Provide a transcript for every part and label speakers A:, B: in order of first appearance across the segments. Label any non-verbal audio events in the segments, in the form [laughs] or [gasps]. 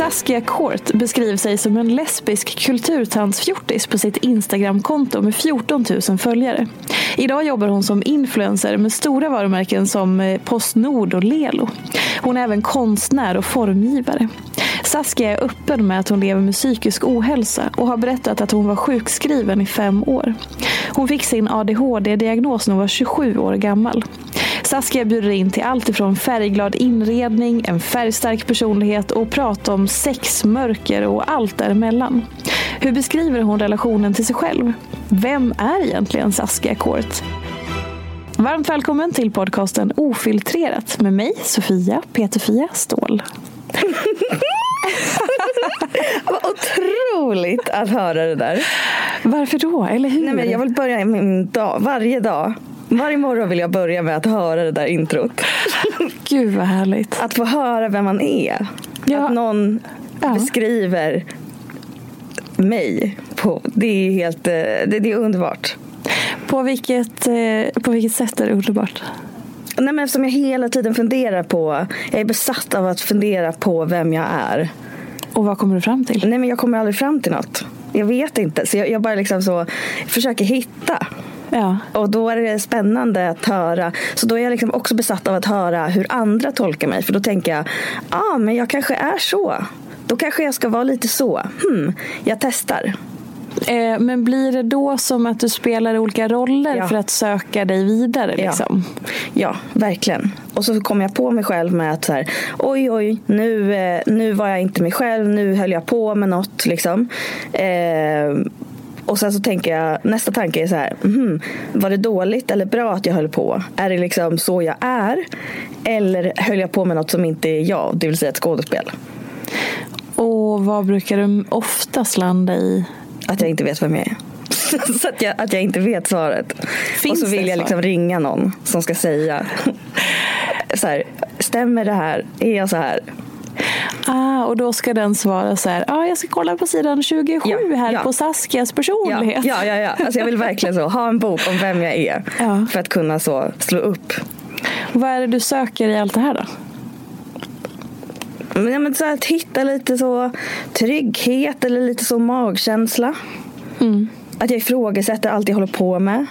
A: Saskia Kort beskriver sig som en lesbisk kulturtantsfjortis på sitt Instagramkonto med 14 000 följare. Idag jobbar hon som influencer med stora varumärken som eh, Postnord och Lelo. Hon är även konstnär och formgivare. Saskia är öppen med att hon lever med psykisk ohälsa och har berättat att hon var sjukskriven i fem år. Hon fick sin ADHD-diagnos när hon var 27 år gammal. Saskia bjuder in till allt ifrån färgglad inredning, en färgstark personlighet och prat om sex, mörker och allt däremellan. Hur beskriver hon relationen till sig själv? Vem är egentligen Saskia Kort? Varmt välkommen till podcasten Ofiltrerat med mig, Sofia Peterfia Ståhl. [laughs]
B: Vad otroligt att höra det där.
A: Varför då? Eller hur?
B: Nej, men jag vill börja min dag, varje dag. Varje morgon vill jag börja med att höra det där introt. [laughs]
A: Gud vad härligt.
B: Att få höra vem man är.
A: Ja.
B: Att någon
A: Ja.
B: beskriver mig. På, det, är helt, eh, det, det är underbart.
A: På vilket, eh, på vilket sätt är det underbart?
B: Nej, men eftersom jag hela tiden funderar på, jag är besatt av att fundera på vem jag är.
A: Och vad kommer du fram till?
B: Nej men jag kommer aldrig fram till något. Jag vet inte. Så jag, jag bara liksom så försöker hitta.
A: Ja.
B: Och då är det spännande att höra. Så då är jag liksom också besatt av att höra hur andra tolkar mig. För då tänker jag, ja ah, men jag kanske är så. Då kanske jag ska vara lite så. Hmm, jag testar.
A: Eh, men blir det då som att du spelar olika roller
B: Ja.
A: för att söka dig vidare?
B: Ja.
A: Liksom?
B: Ja, verkligen. Och så kom jag på mig själv med att så här, oj, oj, nu, eh, nu var jag inte mig själv, nu höll jag på med något. Liksom. Eh, och sen så tänker jag, nästa tanke är så här, mhm, var det dåligt eller bra att jag höll på? Är det liksom så jag är? Eller höll jag på med något som inte är jag, det vill säga ett skådespel?
A: Och vad brukar du oftast landa i?
B: Att jag inte vet vem jag är. [laughs] så att jag, att jag inte vet svaret.
A: Finns
B: och så vill jag liksom ringa någon som ska säga så här, stämmer det här? Är jag så här?
A: Ah, och då ska den svara så här, ah, jag ska kolla på sidan 27
B: Ja,
A: här
B: ja.
A: på Saskias
B: Ja,
A: personlighet.
B: ja, ja, ja. Alltså jag vill verkligen så, ha en bok om vem jag är.
A: Ja.
B: För att kunna så slå upp.
A: Vad är det du söker i allt det här då?
B: Men, men så här, att hitta lite så trygghet eller lite så magkänsla.
A: Mm.
B: Att jag ifrågasätter allt jag håller på med.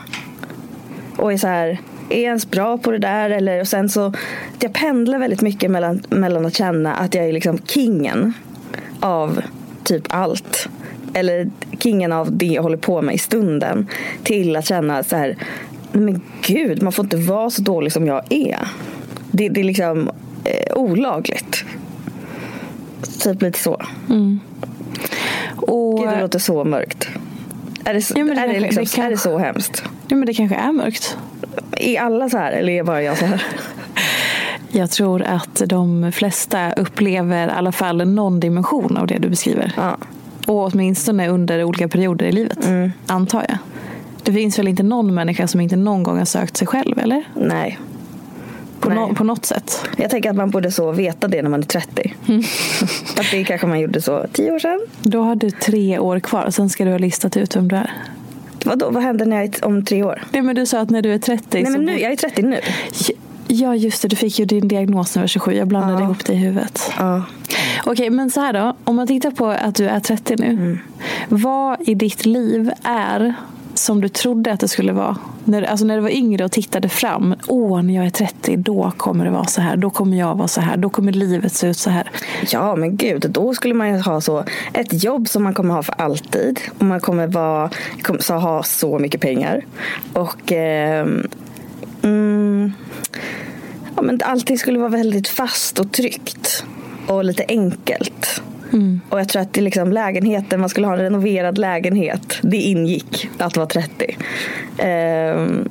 B: Och är så här, är jag ens bra på det där? Eller, och sen så, jag pendlar väldigt mycket mellan, mellan att känna att jag är liksom kingen av typ allt. Eller kingen av det jag håller på med i stunden. Till att känna så här, men gud, man får inte vara så dålig som jag är. Det, det är liksom eh, olagligt. Typ lite så.
A: Och,
B: Gud, det låter så mörkt. Är det, så-
A: Ja, det
B: är, det
A: kanske-
B: liksom,
A: det kan-
B: är det så hemskt?
A: ja, men det kanske är mörkt.
B: Är alla så här eller är bara jag så här? [laughs]
A: Jag tror att de flesta upplever i alla fall någon dimension av det du beskriver.
B: Ja.
A: Och åtminstone under olika perioder i livet,
B: Mm.
A: antar jag. Det finns väl inte någon människa som inte någon gång har sökt sig själv, eller?
B: Nej.
A: På, nå- på något sätt.
B: Jag tänker att man borde så veta det när man är 30. [laughs] Att det kanske man gjorde så 10 år sedan.
A: Då har du tre år kvar, sen ska du ha listat ut vem du är.
B: Vadå, vad händer när jag är om tre år?
A: Nej, men du sa att när du är 30
B: Nej men nu, jag är 30 nu.
A: Ja, just det. Du fick ju din diagnos när du var 27. Jag blandade
B: Ja.
A: ihop det i huvudet.
B: Ja.
A: Okej, men så här då. Om man tittar på att du är 30 nu.
B: Mm.
A: Vad i ditt liv är som du trodde att det skulle vara? När, alltså när du var yngre och tittade fram. Åh, när jag är 30, då kommer det vara så här. Då kommer jag vara så här. Då kommer livet se ut så här.
B: ja men gud, då skulle man ju ha så ett jobb som man kommer ha för alltid. Och man kommer, vara, kommer så ha så mycket pengar. Och Eh, mm, ja, men allting skulle vara väldigt fast och tryggt. Och lite enkelt. Och jag tror att det liksom lägenheten, man skulle ha en renoverad lägenhet. Det ingick att vara 30. Ehm,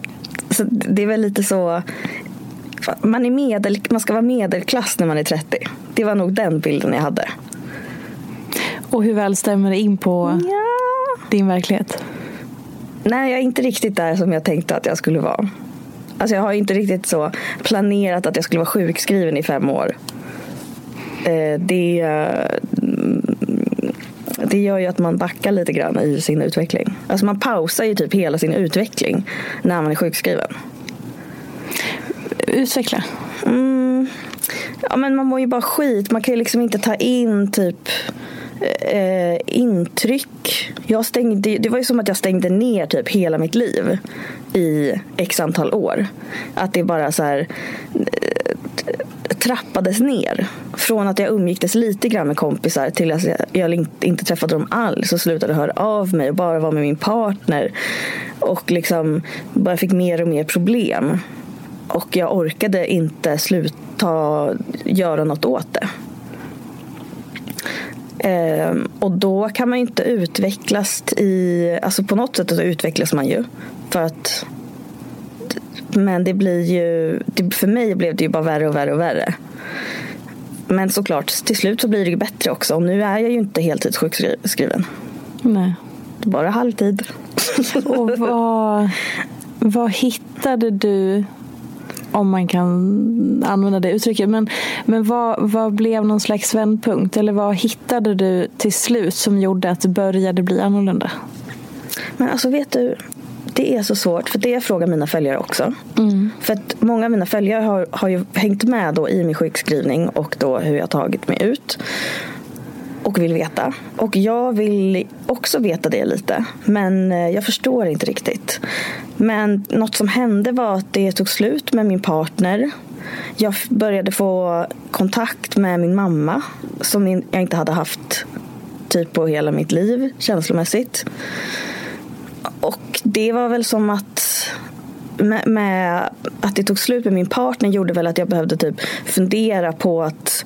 B: så det är väl lite så. Man, är medel, man ska vara medelklass när man är 30. Det var nog den bilden jag hade.
A: Och hur väl stämmer det in på
B: Ja.
A: din verklighet?
B: Nej, jag är inte riktigt där som jag tänkte att jag skulle vara. Alltså jag har inte riktigt så planerat att jag skulle vara sjukskriven i fem år. Eh, Det, mm, det gör ju att man backar lite grann i sin utveckling. Alltså man pausar ju typ hela sin utveckling när man är sjukskriven.
A: Utveckla.
B: Mm. Ja, men man mår ju bara skit. Man kan ju liksom inte ta in typ eh, intryck. Jag stängde, det var ju som att jag stängde ner typ hela mitt liv i x antal år. Att det bara så här eh, trappades ner. Från att jag umgicktes lite grann med kompisar till att jag, inte, inte träffade dem alls och slutade höra av mig och bara var med min partner. Och liksom bara fick mer och mer problem. Och jag orkade inte sluta göra något åt det. Ehm, och då kan man ju inte utvecklas i... Alltså på något sätt så utvecklas man ju. För att... Men det blir ju... För mig blev det ju bara värre och värre och värre. Men såklart, till slut så blir det ju bättre också. Och nu är jag ju inte heltidssjukskriven.
A: Nej.
B: Bara halvtid.
A: Och vad, vad hittade du, om man kan använda det uttrycket, men, men vad, vad blev någon slags vändpunkt? Eller vad hittade du till slut som gjorde att det började bli annorlunda?
B: Men alltså vet du, det är så svårt. För det jag frågar mina följare också. För att många av mina följare har, har ju hängt med då i min sjukskrivning och då hur jag tagit mig ut. Och vill veta. Och jag vill också veta det lite. Men eh, jag förstår inte riktigt. Men något som hände var att det tog slut med min partner. Jag började få kontakt med min mamma. Som jag inte hade haft typ på hela mitt liv känslomässigt. Och det var väl som att med, med att det tog slut med min partner gjorde väl att jag behövde typ fundera på att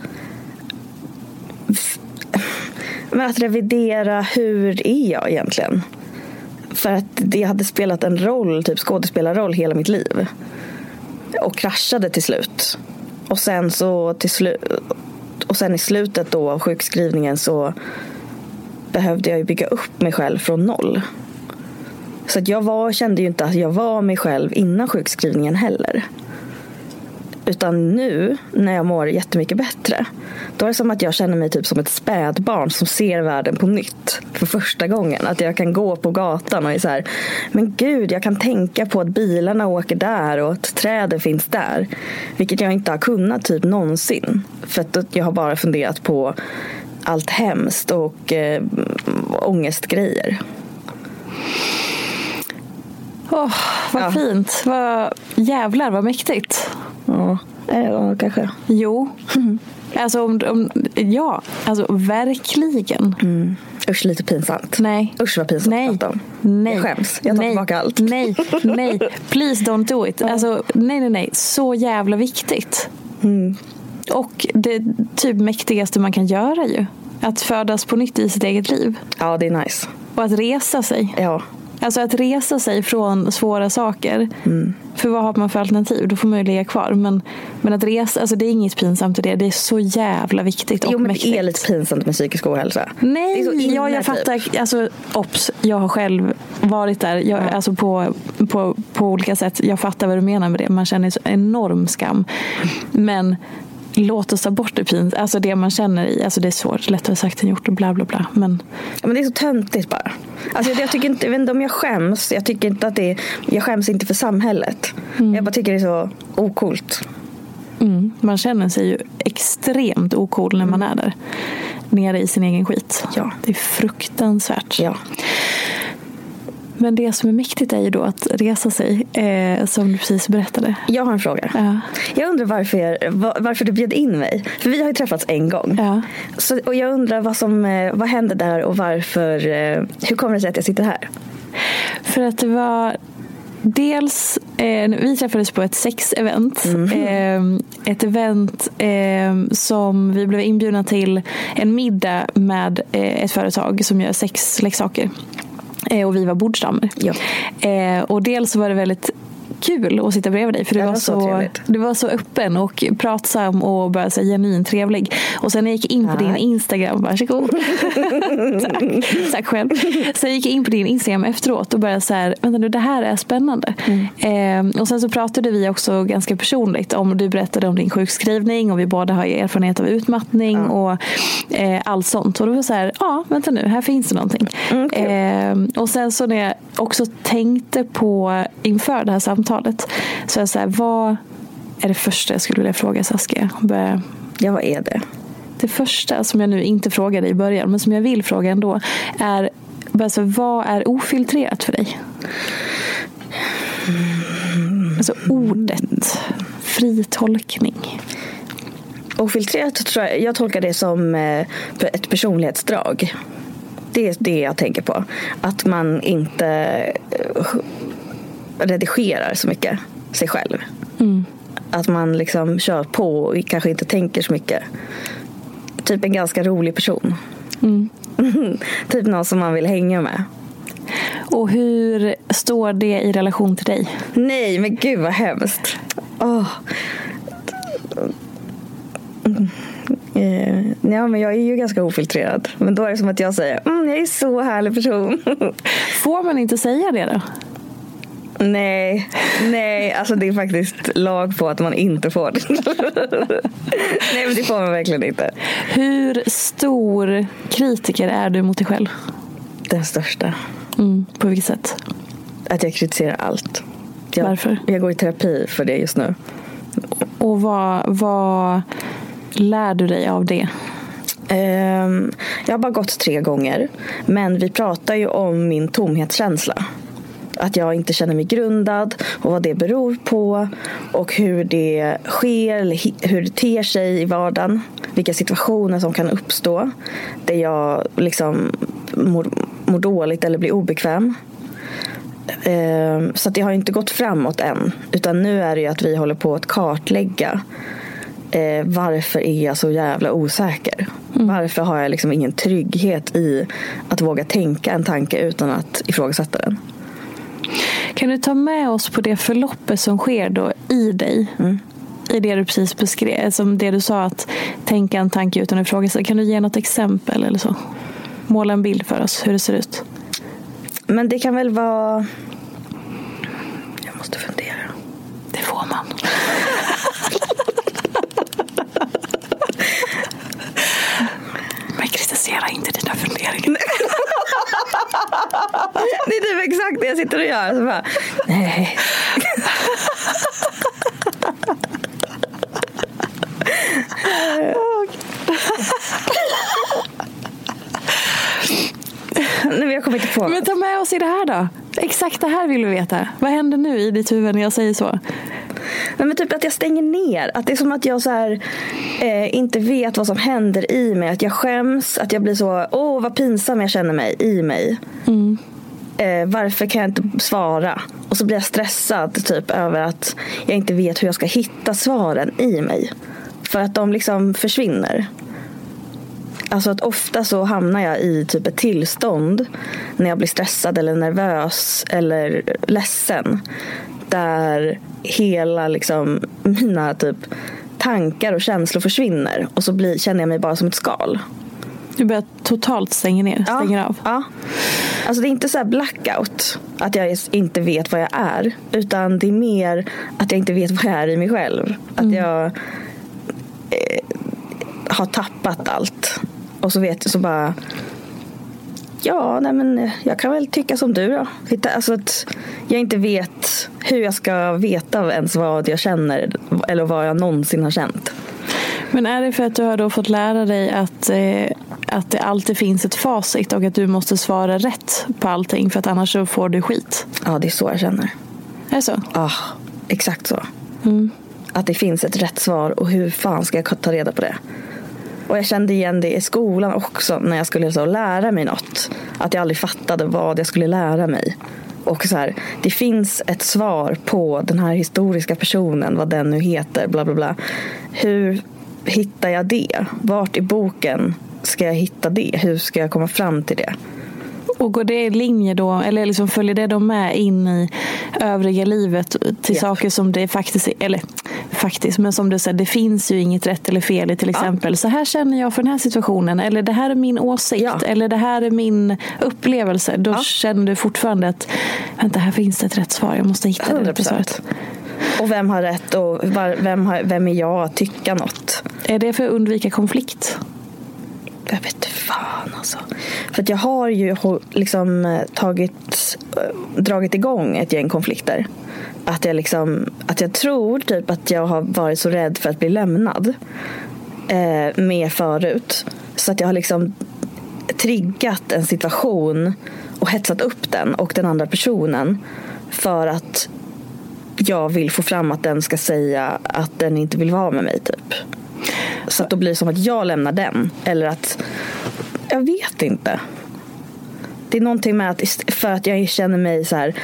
B: men att revidera hur är jag egentligen? För att det hade spelat en roll, typ skådespelarroll hela mitt liv. Och kraschade till slut. Och sen så till slut och sen i slutet då av sjukskrivningen så behövde jag ju bygga upp mig själv från noll. Så att jag var, kände ju inte att jag var mig själv innan sjukskrivningen heller. Utan nu, när jag mår jättemycket bättre, då är det som att jag känner mig typ som ett spädbarn som ser världen på nytt för första gången. Att jag kan gå på gatan och är så här, men gud, jag kan tänka på att bilarna åker där och att träden finns där. Vilket jag inte har kunnat typ någonsin. För att jag har bara funderat på allt hemskt och äh, ångestgrejer.
A: Åh, vad
B: Ja.
A: fint. Vad, jävlar vad mäktigt.
B: Ja, ja kanske.
A: Jo, [laughs] Alltså, om, om, ja, alltså verkligen.
B: Mm. Usch, lite pinsamt.
A: Nej.
B: Usch vad pinsamt
A: Nej.
B: att om.
A: Nej.
B: Jag skäms. Jag tar
A: nej.
B: tillbaka allt.
A: Nej, nej. Please don't do it. Alltså, nej, nej, nej. Så jävla viktigt.
B: Mm.
A: Och det typ mäktigaste man kan göra ju. Att födas på nytt i sitt eget liv.
B: Ja, det är nice.
A: Och att resa sig.
B: Ja.
A: Alltså att resa sig från svåra saker.
B: Mm.
A: För vad har man för alternativ? Då får man ju ligga kvar. Men, men att resa, alltså det är inget pinsamt i det. Det är så jävla viktigt och
B: Jo, men
A: mäktigt.
B: det är lite pinsamt med psykisk ohälsa.
A: Nej,
B: inne,
A: ja, jag
B: typ.
A: fattar. Alltså, ops, jag har själv varit där. Jag, alltså på, på, på olika sätt. Jag fattar vad du menar med det. Man känner så enorm skam. Men låt oss ta bort det pin, alltså det man känner i. Alltså det är svårt, lättare sagt än gjort och bla bla bla. Men
B: Ja, men det är så töntigt bara. Alltså, jag, tycker inte, jag vet inte om jag skäms. Jag tycker inte att det är, Jag skäms inte för samhället. Jag bara tycker det är så okult.
A: mm, man känner sig ju extremt ocool när man är där. Nere i sin egen skit.
B: Ja.
A: Det är fruktansvärt.
B: Ja.
A: Men det som är mäktigt är ju då att resa sig. Eh, som du precis berättade.
B: Jag har en fråga.
A: Ja.
B: Jag undrar varför, jag, va- varför du bjöd in mig. För vi har ju träffats en gång.
A: Ja.
B: Så, och jag undrar vad som eh, vad hände där och varför. eh, Hur kommer det sig att jag sitter här?
A: För att det var dels, eh, vi träffades på ett sexevent. Eh, ett event eh, som vi blev inbjudna till en middag med eh, ett företag som gör sexleksaker. Eh, och vi var bordsdamer.
B: Ja.
A: Eh, och dels var det väldigt kul att sitta bredvid dig för du var,
B: var så
A: så, du var så öppen och pratsam och bara så genuint trevlig. Och sen när jag gick in på din
B: Tack.
A: Instagram, varsågod. [laughs] Tack. Tack själv. Sen gick jag in på din Instagram efteråt och började så här, vänta nu det här är spännande.
B: Mm.
A: Eh, och sen så pratade vi också ganska personligt om, du berättade om din sjukskrivning och vi båda har erfarenhet av utmattning och eh, allt sånt. Och då var det så här, ja vänta nu, här finns det någonting.
B: Mm, kul.
A: Eh, och sen så när jag också tänkte på inför det här samtalet så är jag så här, vad är det första jag skulle vilja fråga Saskia? Börja-
B: Ja, vad är det?
A: Det första som jag nu inte frågade i början men som jag vill fråga ändå är bara så, vad är ofiltrerat för dig? Alltså ordet, fri tolkning.
B: Ofiltrerat tror jag, jag tolkar det som eh, ett personlighetsdrag. Det är det jag tänker på. Att man inte eh, redigerar så mycket sig själv. Att man liksom kör på och kanske inte tänker så mycket. Typ en ganska rolig person. [laughs] typ någon som man vill hänga med.
A: Och hur står det i relation till dig?
B: Nej, men gud vad hemskt. Mm. Eh, ja, men jag är ju ganska ofiltrerad. Men då är det som att jag säger mm, jag är så härlig person. [laughs]
A: Får man inte säga det då?
B: Nej, nej, alltså det är faktiskt lag på att man inte får det. nej, men det får man verkligen inte.
A: Hur stor kritiker är du mot dig själv?
B: Den största.
A: Mm, på vilket sätt?
B: Att jag kritiserar allt. Jag,
A: Varför?
B: Jag går i terapi för det just nu.
A: Och vad, vad lär du dig av det?
B: Ehm, jag har bara gått tre gånger. Men vi pratar ju om min tomhetskänsla. Att jag inte känner mig grundad och vad det beror på. Och hur det sker, eller hur det ter sig i vardagen. Vilka situationer som kan uppstå. Där jag liksom mår, mår dåligt eller blir obekväm. Ehm, Så det har inte gått framåt än. Utan nu är det ju att vi håller på att kartlägga eh, varför är jag så jävla osäker? Varför har jag liksom ingen trygghet i att våga tänka en tanke utan att ifrågasätta den?
A: Kan du ta med oss på det förloppet som sker då i dig? I det du precis beskrev, som det du sa att tänka en tanke utan att ifrågasätta. Kan du ge något exempel eller så? Måla en bild för oss hur det ser ut.
B: Men det kan väl vara... Jag måste fundera.
A: Det får man. Men kritisera inte dina funderingar. [laughs]
B: Det är typ exakt det jag sitter och gör. Så bara, nej. [laughs] Nej, men jag kommer inte på.
A: Men ta med oss i det här då. Exakt det här vill vi veta. Vad händer nu i ditt huvud när jag säger så?
B: Nej, men typ att jag stänger ner. Att det är som att jag så här, eh, inte vet vad som händer i mig. Att jag skäms, att jag blir så, åh vad pinsam jag känner mig i mig.
A: Mm.
B: Eh, varför kan jag inte svara? Och så blir jag stressad typ över att jag inte vet hur jag ska hitta svaren i mig. För att de liksom försvinner. Alltså att ofta så hamnar jag i typ ett tillstånd när jag blir stressad eller nervös eller ledsen. Där hela liksom [laughs] mina typ tankar och känslor försvinner. Och så blir, känner jag mig bara som ett skal.
A: Du börjar totalt stänga ner, stänger
B: ja,
A: av.
B: Ja. Alltså det är inte så här blackout, att jag inte vet vad jag är. Utan det är mer att jag inte vet vad jag är i mig själv. Att jag eh, har tappat allt. Och så vet så bara Ja, nej men jag kan väl tycka som du då. Alltså att jag inte vet hur jag ska veta ens vad jag känner eller vad jag någonsin har känt.
A: Men är det för att du har då fått lära dig att, eh, att det alltid finns ett facit och att du måste svara rätt på allting för att annars så får du skit?
B: Ja, det är så jag känner.
A: Är det så?
B: Ja, exakt så. Mm. Att det finns ett rätt svar och hur fan ska jag ta reda på det? Och jag kände igen det i skolan också när jag skulle så lära mig något. Att jag aldrig fattade vad jag skulle lära mig. Och så här, det finns ett svar på den här historiska personen, vad den nu heter, bla bla bla. Hur hittar jag det? Vart i boken ska jag hitta det? Hur ska jag komma fram till det?
A: Och går det i linje då, eller liksom följer det då med in i övriga livet till ja. saker som det faktiskt är, eller faktiskt, men som du säger, det finns ju inget rätt eller fel i till exempel, ja. så här känner jag för den här situationen, eller det här är min åsikt, ja. eller det här är min upplevelse. Då känner du fortfarande att, vänta, här finns det ett rätt svar, jag måste hitta 100%. det rätta svaret.
B: Och vem har rätt och vem, har, vem är jag att tycka något?
A: Är det för att undvika konflikt?
B: Jag vet inte fan alltså. För att jag har ju liksom eh, tagit, eh, dragit igång ett gäng konflikter. Att jag, liksom, att jag tror typ att jag har varit så rädd för att bli lämnad eh, med förut. Så att jag har liksom triggat en situation och hetsat upp den och den andra personen för att jag vill få fram att den ska säga att den inte vill vara med mig typ. Så att då blir det som att jag lämnar den. Eller att, jag vet inte. Det är någonting med att för att jag känner mig så här.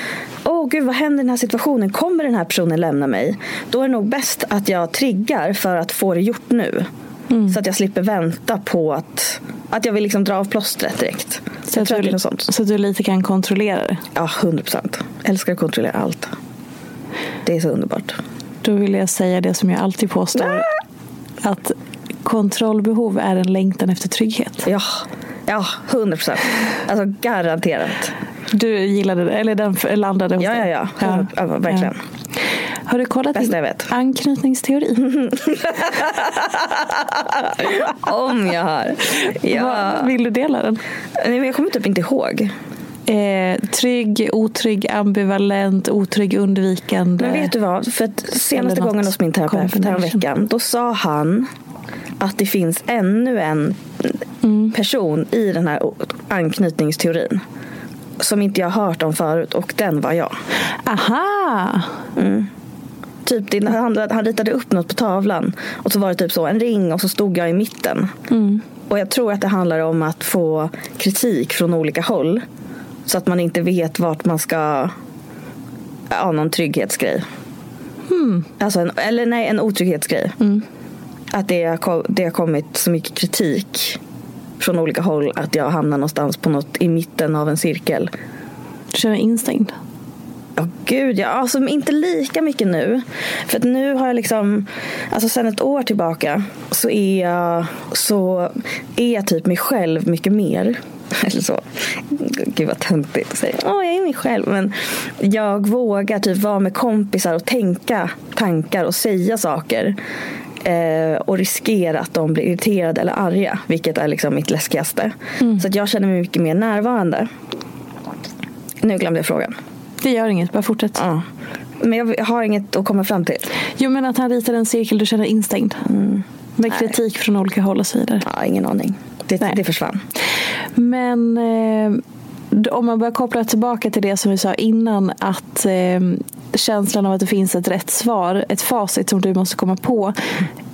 B: Åh oh, gud vad händer i den här situationen? Kommer den här personen lämna mig? Då är det nog bäst att jag triggar för att få det gjort nu. Mm. Så att jag slipper vänta på att, att jag vill liksom dra av plåstret direkt.
A: Så, att du, så att du lite kan kontrollera det?
B: Ja, hundra procent. Älskar att kontrollera allt. Det är så underbart.
A: Då vill jag säga det som jag alltid påstår. Nej. Att kontrollbehov är en längtan efter trygghet.
B: Ja, ja 100 procent. Alltså garanterat.
A: Du gillade det, eller den landade hos
B: ja,
A: dig?
B: Ja, ja, ja. verkligen. Ja.
A: Har du kollat
B: Bästa vet.
A: anknytningsteori? [laughs]
B: Om jag har. Ja.
A: Vill du dela den?
B: Nej, men jag kommer typ inte ihåg.
A: Eh, trygg, otrygg, ambivalent, otrygg, undvikande.
B: Men vet du vad? För senaste gången hos min terapeut veckan, då sa han att det finns ännu en mm. person i den här anknytningsteorin som inte jag hört om förut och den var jag.
A: Aha!
B: Mm. Typ, det, han, han ritade upp något på tavlan och så var det typ så en ring och så stod jag i mitten. Mm. Och jag tror att det handlar om att få kritik från olika håll. Så att man inte vet vart man ska... Ja, någon trygghetsgrej.
A: Mm.
B: Alltså en, eller nej, en otrygghetsgrej.
A: Mm.
B: Att det har, det har kommit så mycket kritik från olika håll att jag hamnar någonstans på något i mitten av en cirkel.
A: Du känner instängd?
B: Ja, oh, gud ja. Alltså inte lika mycket nu. För att nu har jag liksom, alltså sen ett år tillbaka så är jag, så är jag typ mig själv mycket mer. [laughs] Eller så. Gud vad töntigt att säga. Åh, jag är mig själv. Men jag vågar typ vara med kompisar och tänka tankar och säga saker. Eh, och riskera att de blir irriterade eller arga. Vilket är liksom mitt läskigaste. Mm. Så att jag känner mig mycket mer närvarande. Nu glömde jag frågan.
A: Det gör inget, bara fortsätt.
B: Ja. Men jag har inget att komma fram till.
A: Jo men att han ritar en cirkel du känner instängd.
B: Mm.
A: Med kritik från olika håll och så vidare.
B: Ja, ingen aning. Det, det försvann.
A: Men eh, om man börjar koppla tillbaka till det som vi sa innan att eh, känslan av att det finns ett rätt svar, ett facit som du måste komma på.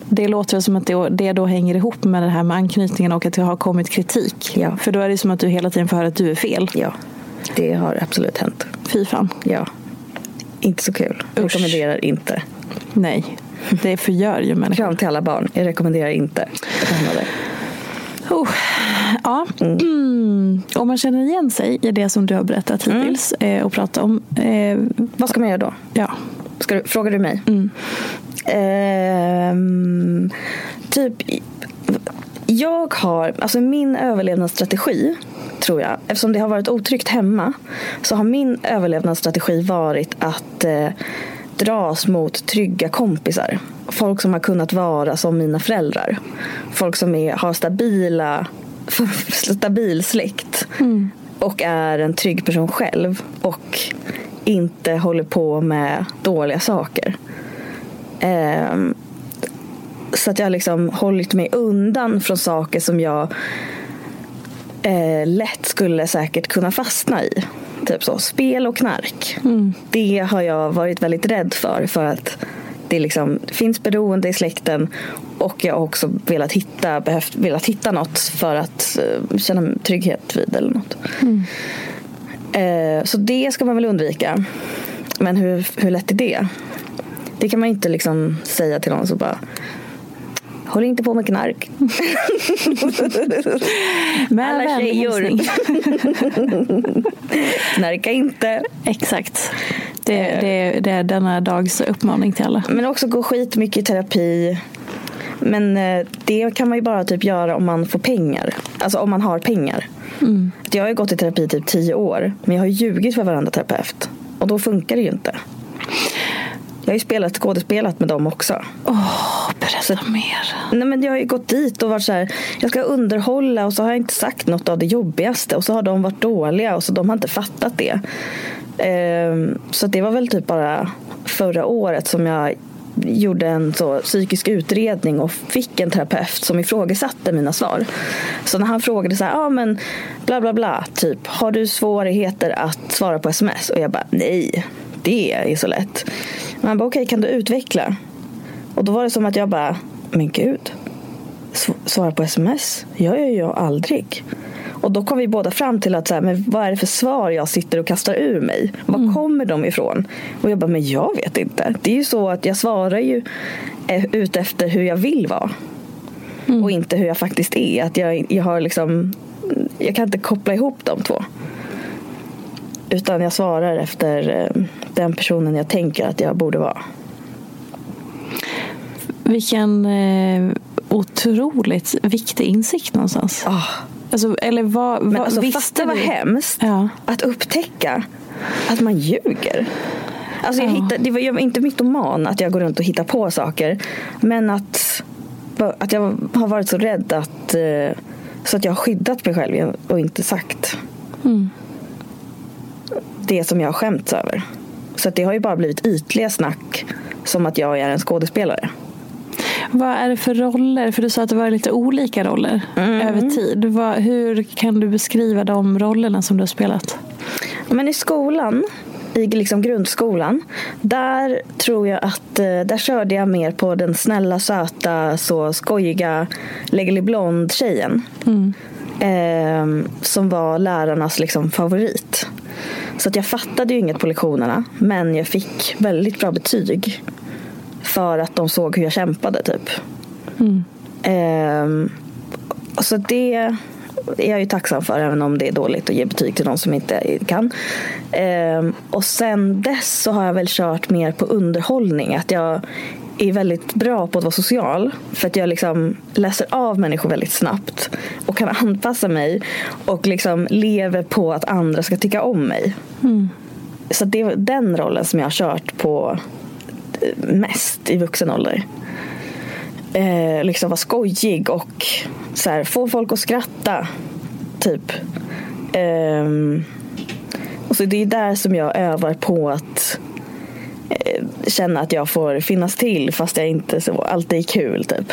A: Det låter som att det, då hänger ihop med det här med anknytningen och att det har kommit kritik.
B: Ja.
A: För då är det som att du hela tiden får höra att du är fel.
B: Ja, det har absolut hänt.
A: Fy fan.
B: Ja. Inte så kul.
A: Usch.
B: Rekommenderar inte.
A: Nej, det förgör ju människor.
B: Kram till alla barn. Jag rekommenderar inte att hamna där.
A: Oh, ja. Mm. Om man känner igen sig i det som du har berättat hittills eh, och pratat om. Eh,
B: Vad ska man göra då?
A: ja.
B: Ska du, frågar du mig? Ehm, typ, jag har, alltså min överlevnadsstrategi tror jag, eftersom det har varit otryggt hemma så har min överlevnadsstrategi varit att eh, dras mot trygga kompisar. Folk som har kunnat vara som mina föräldrar. Folk som är, har stabila, [laughs] stabil släkt och är en trygg person själv och inte håller på med dåliga saker. Ehm, så att jag har liksom hållit mig undan från saker som jag eh, lätt skulle säkert kunna fastna i. Typ så, spel och knark. Det har jag varit väldigt rädd för. För att det liksom finns beroende i släkten. Och jag har också velat hitta, behövt, velat hitta något för att eh, känna trygghet vid eller något. Eh, så det ska man väl undvika. Men hur, hur lätt är det? Det kan man inte liksom säga till någon så bara Håll inte på med knark. [laughs]
A: Med
B: Alla tjejor.
A: hälsning. [laughs]
B: Knarka inte.
A: Exakt. Det, det, det är denna dags uppmaning till alla.
B: Men också gå skitmycket i terapi. Men eh, det kan man ju bara typ göra om man får pengar. Alltså om man har pengar. Jag har ju gått i terapi typ tio år. Men jag har ljugit för varandra terapeut. Och då funkar det ju inte. Jag har ju spelat skådespelat med dem också.
A: Berätta mer.
B: Nej, men jag har ju gått dit och varit så här, jag ska underhålla och så har jag inte sagt något av det jobbigaste och så har de varit dåliga och så de har inte fattat det. Ehm, så det var väl typ bara förra året som jag gjorde en så psykisk utredning och fick en terapeut som ifrågasatte mina svar. Så när han frågade så här, ja men bla bla bla, typ, har du svårigheter att svara på sms? Och jag bara, nej, det är så lätt. Men han bara, okej, kan du utveckla? Och då var det som att jag bara, men gud, sv- svara på sms? Jag gör jag aldrig. Och då kom vi båda fram till att så här, men vad är det för svar jag sitter och kastar ur mig? Var kommer de ifrån? Och jag bara, men jag vet inte. Det är ju så att jag svarar ju eh, ut efter hur jag vill vara. Och inte hur jag faktiskt är. Att jag, jag har liksom, jag kan inte koppla ihop de två. Utan jag svarar efter eh, den personen jag tänker att jag borde vara.
A: Vilken eh, otroligt viktig insikt någonstans.
B: Ah.
A: Alltså, eller vad,
B: Men
A: vad
B: alltså
A: visste
B: vad hemskt
A: Ja.
B: att upptäcka att man ljuger. Alltså jag
A: Ja.
B: hittar, det var jag var inte mytoman att jag går runt och hittar på saker. Men att, att jag har varit så rädd att eh, så att jag har skyddat mig själv och inte sagt
A: Mm.
B: det som jag har skämts över. Så att det har ju bara blivit ytliga snack som att jag är en skådespelare.
A: Vad är det för roller? För du sa att det var lite olika roller
B: Mm.
A: över tid. Vad, hur kan du beskriva de rollerna som du har spelat?
B: Men i skolan, i liksom grundskolan, där tror jag att eh, där körde jag mer på den snälla, söta, så skojiga Legally Blonde-tjejen. Eh, som var lärarnas liksom favorit. Så att jag fattade ju inget på lektionerna, men jag fick väldigt bra betyg. För att de såg hur jag kämpade, typ. Ehm, så det är jag ju tacksam för, även om det är dåligt att ge betyg till någon som inte kan. Ehm, och sen dess så har jag väl kört mer på underhållning. Att jag är väldigt bra på att vara social. För att jag liksom läser av människor väldigt snabbt. Och kan anpassa mig. Och liksom lever på att andra ska tycka om mig. Så det är den rollen som jag har kört på mest i vuxen ålder eh, liksom vara skojig och så här, få folk att skratta. Typ. Ehm, och så det är där som jag övar på att eh, känna att jag får finnas till fast jag inte så alltid är kul. Typ.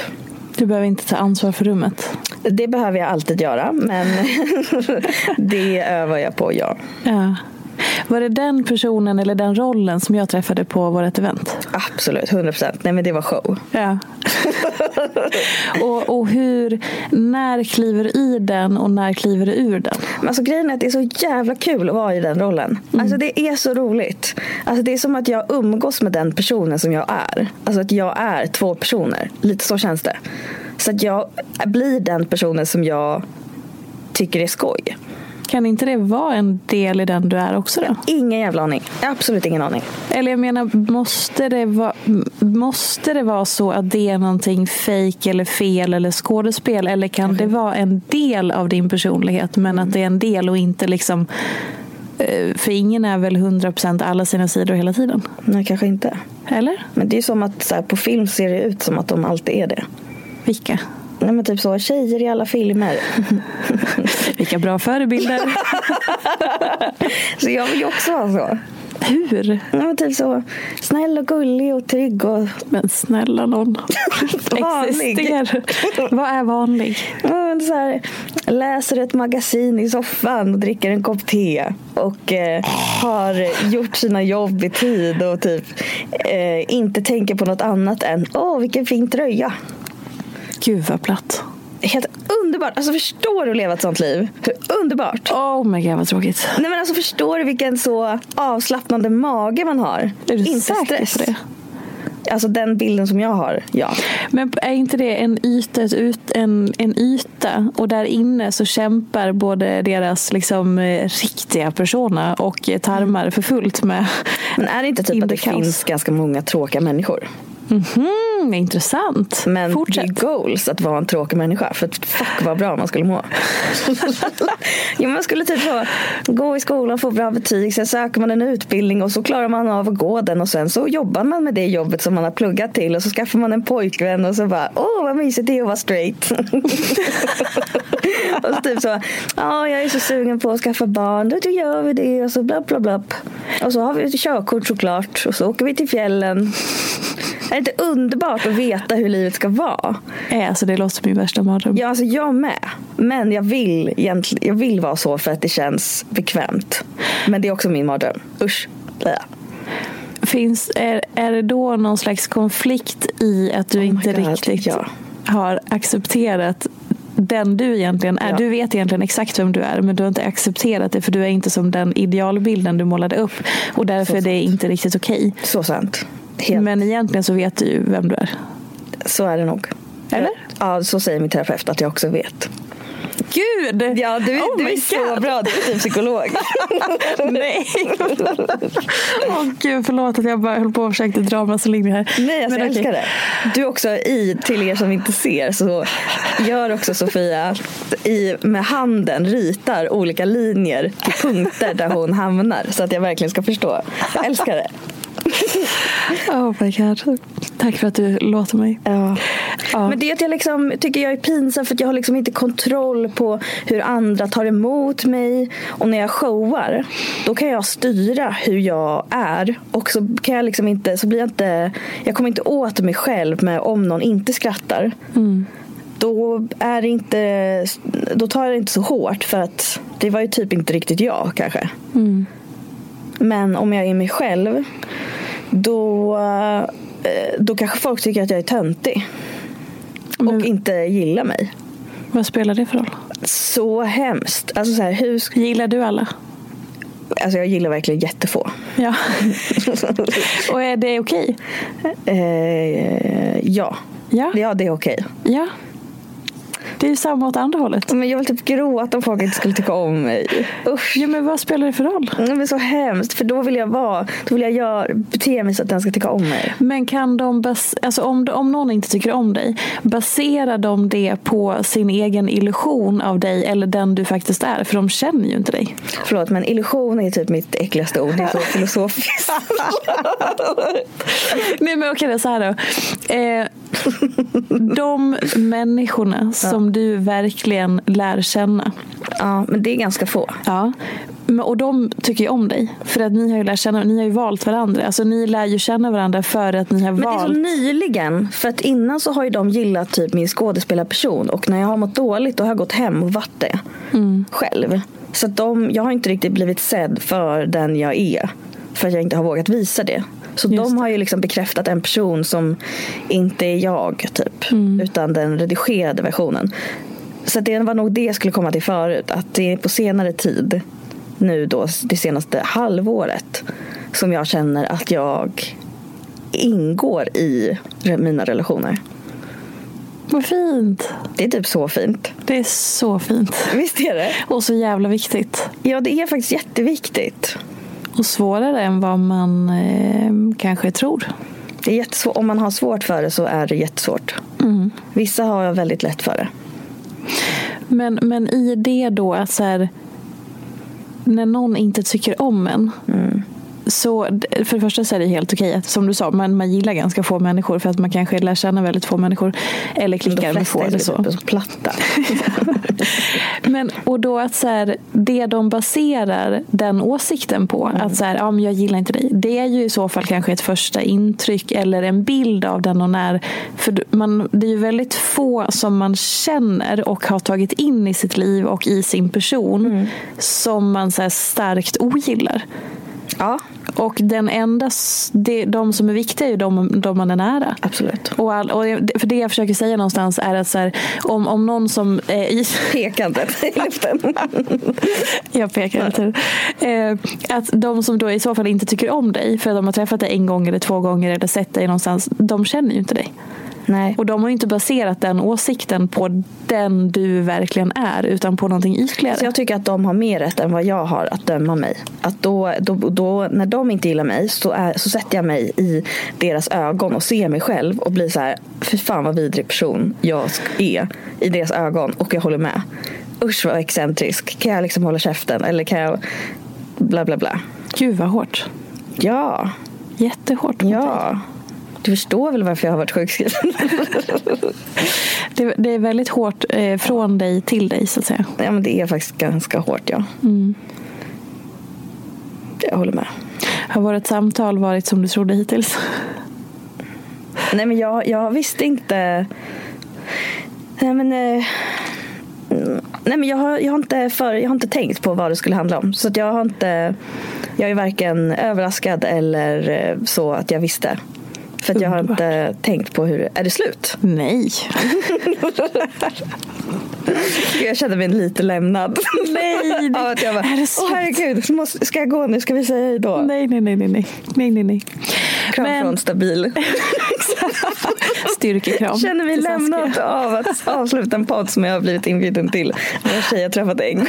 A: Du behöver inte ta ansvar för rummet.
B: Det behöver jag alltid göra men [laughs] det övar jag på, ja.
A: Ja. Var det den personen eller den rollen som jag träffade på vårt event?
B: Absolut, 100 procent. Nej men det var show.
A: Ja. [laughs] och, och hur, när kliver du i den och när kliver du ur den?
B: Men alltså grejen är att det är så jävla kul att vara i den rollen. Alltså det är så roligt. Alltså det är som att jag umgås med den personen som jag är. Alltså att jag är två personer. Lite så känns det. Så att jag blir den personen som jag tycker är skoj.
A: Kan inte det vara en del i den du är också då?
B: Ingen jävla aning. Absolut ingen aning.
A: Eller jag menar, måste det, vara, måste det vara så att det är någonting fake eller fel eller skådespel? Eller kan det vara en del av din personlighet men att det är en del och inte liksom eh, för ingen är väl 100% alla sina sidor hela tiden?
B: Nej, kanske inte.
A: Eller?
B: Men det är som att så här, på film ser det ut som att de alltid är det.
A: Vilka?
B: Nej men typ så, tjejer i alla filmer. [laughs]
A: Vilka bra förebilder. [laughs]
B: så jag vill ju också vara så.
A: Hur?
B: Men typ så, snäll och gullig och trygg och...
A: Men snälla någon. [laughs]
B: Vanlig.
A: Existerar. Vad är vanlig?
B: Ja, så här, läser ett magasin i soffan och dricker en kopp te. Och eh, har gjort sina jobb i tid och typ eh, inte tänker på något annat än åh vilken fin tröja.
A: Gud vad platt.
B: Helt underbart. Alltså förstår du att leva ett sånt liv? Hur underbart.
A: Oh my god vad tråkigt.
B: Nej men alltså förstår du vilken så avslappnande mage man har?
A: Är du
B: inte stress.
A: på det?
B: Alltså den bilden som jag har, ja.
A: Men är inte det en yta, ut, en, en yta och där inne så kämpar både deras liksom, eh, riktiga persona och eh, tarmar för fullt med
B: Men är det inte typ att det
A: kaos?
B: finns ganska många tråkiga människor?
A: Mhm, intressant.
B: Men
A: Fortsätt.
B: det är goals att vara en tråkig människa. För att fuck vad bra man skulle må. [laughs] jo, man skulle typ få gå i skolan, få bra betyg, sen söker man en utbildning och så klarar man av att gå den och sen så jobbar man med det jobbet som man har pluggat till och så skaffar man en pojkvän och så bara åh vad mysigt det är att vara straight. [laughs] och så typ så, ja jag är så sugen på att skaffa barn, då gör vi det och så bla bla bla. Och så har vi ett körkort såklart och så åker vi till fjällen. Är det inte underbart att veta hur livet ska vara?
A: Alltså, det låter som min värsta mardröm.
B: Ja, alltså jag med. Men jag vill, egentligen, jag vill vara så för att det känns bekvämt. Men det är också min mardröm. Usch. Blä.
A: Finns, är, är det då någon slags konflikt i att du
B: Oh
A: inte
B: God,
A: riktigt
B: ja.
A: har accepterat den du egentligen är?
B: Ja.
A: Du vet egentligen exakt vem du är men du har inte accepterat det för du är inte som den idealbilden du målade upp och därför är det inte riktigt okej.
B: Så sant. Helt.
A: Men egentligen så vet du ju vem du är.
B: Så är det nog.
A: Eller?
B: Ja, så säger min terapeut att jag också vet.
A: Gud!
B: Ja, du,
A: Oh
B: du är så
A: God.
B: bra. Du är typ psykolog. [laughs]
A: Nej! Åh gud, förlåt att jag bara höll på och försökte dra massa linjer här.
B: Nej, alltså,
A: Men
B: jag
A: okej.
B: älskar det. Du också i, till er som inte ser, så gör också Sofia i, med handen ritar olika linjer till punkter där hon hamnar. Så att jag verkligen ska förstå. Jag älskar det. [laughs]
A: Oh my god. Tack för att du låter mig.
B: Ja.
A: Ja.
B: Men det är att jag liksom, tycker jag är pinsam för att jag har liksom inte kontroll på hur andra tar emot mig. Och när jag showar, då kan jag styra hur jag är. Och så kan jag liksom inte, så blir jag inte, jag kommer inte åt mig själv med om någon inte skrattar. Då är det inte, då tar jag det inte så hårt för att det var ju typ inte riktigt jag kanske. Men om jag är mig själv då, eh, då kanske folk tycker att jag är töntig. Och
A: Men-
B: inte gillar mig.
A: Vad spelar det för roll?
B: Så hemskt. Alltså så här, hur
A: Gillar du alla?
B: alltså jag gillar verkligen jättefå.
A: Ja. [laughs] och är det okej?
B: eh, ja.
A: Ja.
B: ja, det är okej.
A: Ja. Det är ju samma åt andra hållet.
B: Men jag vill typ gråta om folk inte skulle tycka om mig. Usch.
A: Ja, men vad spelar det för roll?
B: Det är så hemskt. För då vill jag vara, då vill jag göra, bete mig så att den ska tycka om mig.
A: Men kan de, bas- alltså om, om någon inte tycker om dig, baserar de det på sin egen illusion av dig eller den du faktiskt är? För de känner ju inte dig.
B: Förlåt, men illusion är typ mitt äckligaste ord. Det är så [laughs] filosofiskt.
A: Nej men okej, är så här då. Eh, [laughs] de människorna som du verkligen lär känna.
B: ja, men det är ganska få.
A: Ja. Men- Och de tycker ju om dig. För att ni har ju lärt känna, ni har ju valt varandra. Alltså ni lär ju känna varandra för att ni har
B: Men det är så
A: valt.
B: nyligen. För att innan så har ju de gillat typ min skådespelarperson. Och när jag har mått dåligt då har jag gått hem och varit det. Själv. Så att de, jag har inte riktigt blivit sedd för den jag är. För att jag inte har vågat visa det. Så
A: Just
B: de har ju liksom bekräftat en person som inte är jag, typ. Utan den redigerade versionen. Så det var nog det jag skulle komma till förut. Att det är på senare tid, nu då det senaste halvåret, som jag känner att jag ingår i mina relationer.
A: Vad fint.
B: Det är typ så fint.
A: Det är så fint.
B: Visst är det?
A: Och så jävla viktigt.
B: Ja, det är faktiskt jätteviktigt.
A: Och svårare än vad man eh, kanske tror.
B: Det är jättesvårt. Om man har svårt för det så är det jättesvårt. Vissa har väldigt lätt för det.
A: Men, men i det då att så här, när någon inte tycker om en. Så för det första så är det helt okej. att, Som du sa, man, man gillar ganska få människor för att man kanske lär känna väldigt få människor. Eller klickar med få eller så.
B: så platta. [laughs]
A: Men, och då att så här, det de baserar den åsikten på, att så här, ja, men jag gillar inte dig. Det är ju i så fall kanske ett första intryck eller en bild av den någon är. För man, det är ju väldigt få som man känner och har tagit in i sitt liv och i sin person som man så starkt ogillar.
B: Ja,
A: Och den enda, det, de som är viktiga är ju de, de man är nära.
B: absolut.
A: Och, all, och för det jag försöker säga någonstans är att så här, om, om någon som eh, i, [laughs]
B: Pekandet i luften. [laughs]
A: Jag pekar tiden. Eh, att de som då i så fall inte tycker om dig för att de har träffat dig en gång eller två gånger eller sett dig någonstans, de känner ju inte dig.
B: Nej.
A: Och de har ju inte baserat den åsikten på den du verkligen är utan på någonting ytligare.
B: Så jag tycker att de har mer rätt än vad jag har att döma mig. Att då, då, då, när de inte gillar mig så, är, så sätter jag mig i deras ögon och ser mig själv och blir så här, fy fan vad vidrig person jag är i deras ögon och jag håller med. Usch vad excentrisk. Kan jag liksom hålla käften eller kan jag bla bla bla.
A: Gud vad hårt.
B: Ja,
A: Jättehårt. mot dig.
B: Du förstår väl varför jag har varit sjukskriven? [laughs]
A: Det, det är väldigt hårt eh, från dig till dig så att säga.
B: ja men det är faktiskt ganska hårt ja. Jag håller med.
A: Har vårt samtal varit som du trodde hittills?
B: Nej men jag, jag visste inte. Nej men. Eh, mm, nej men jag har, jag, har inte för, jag har inte tänkt på vad det skulle handla om. Så att jag har inte. Jag är varken överraskad eller eh, så att jag visste. För att jag har inte tänkt på hur. Är det slut?
A: Nej. [laughs]
B: Jag kände mig lite lämnad.
A: Nej, det- [laughs]
B: att jag bara,
A: är det
B: Åh
A: slut?
B: herregud, måste, ska jag gå nu? Ska vi säga hej då?
A: Nej, nej, nej, nej, nej. nej, nej, nej.
B: Kram
A: Men-
B: från stabil. [laughs]
A: Styrkekram.
B: känner mig lämnad av att avsluta en podd som jag har blivit inbjuden till. En tjej jag träffat en gång.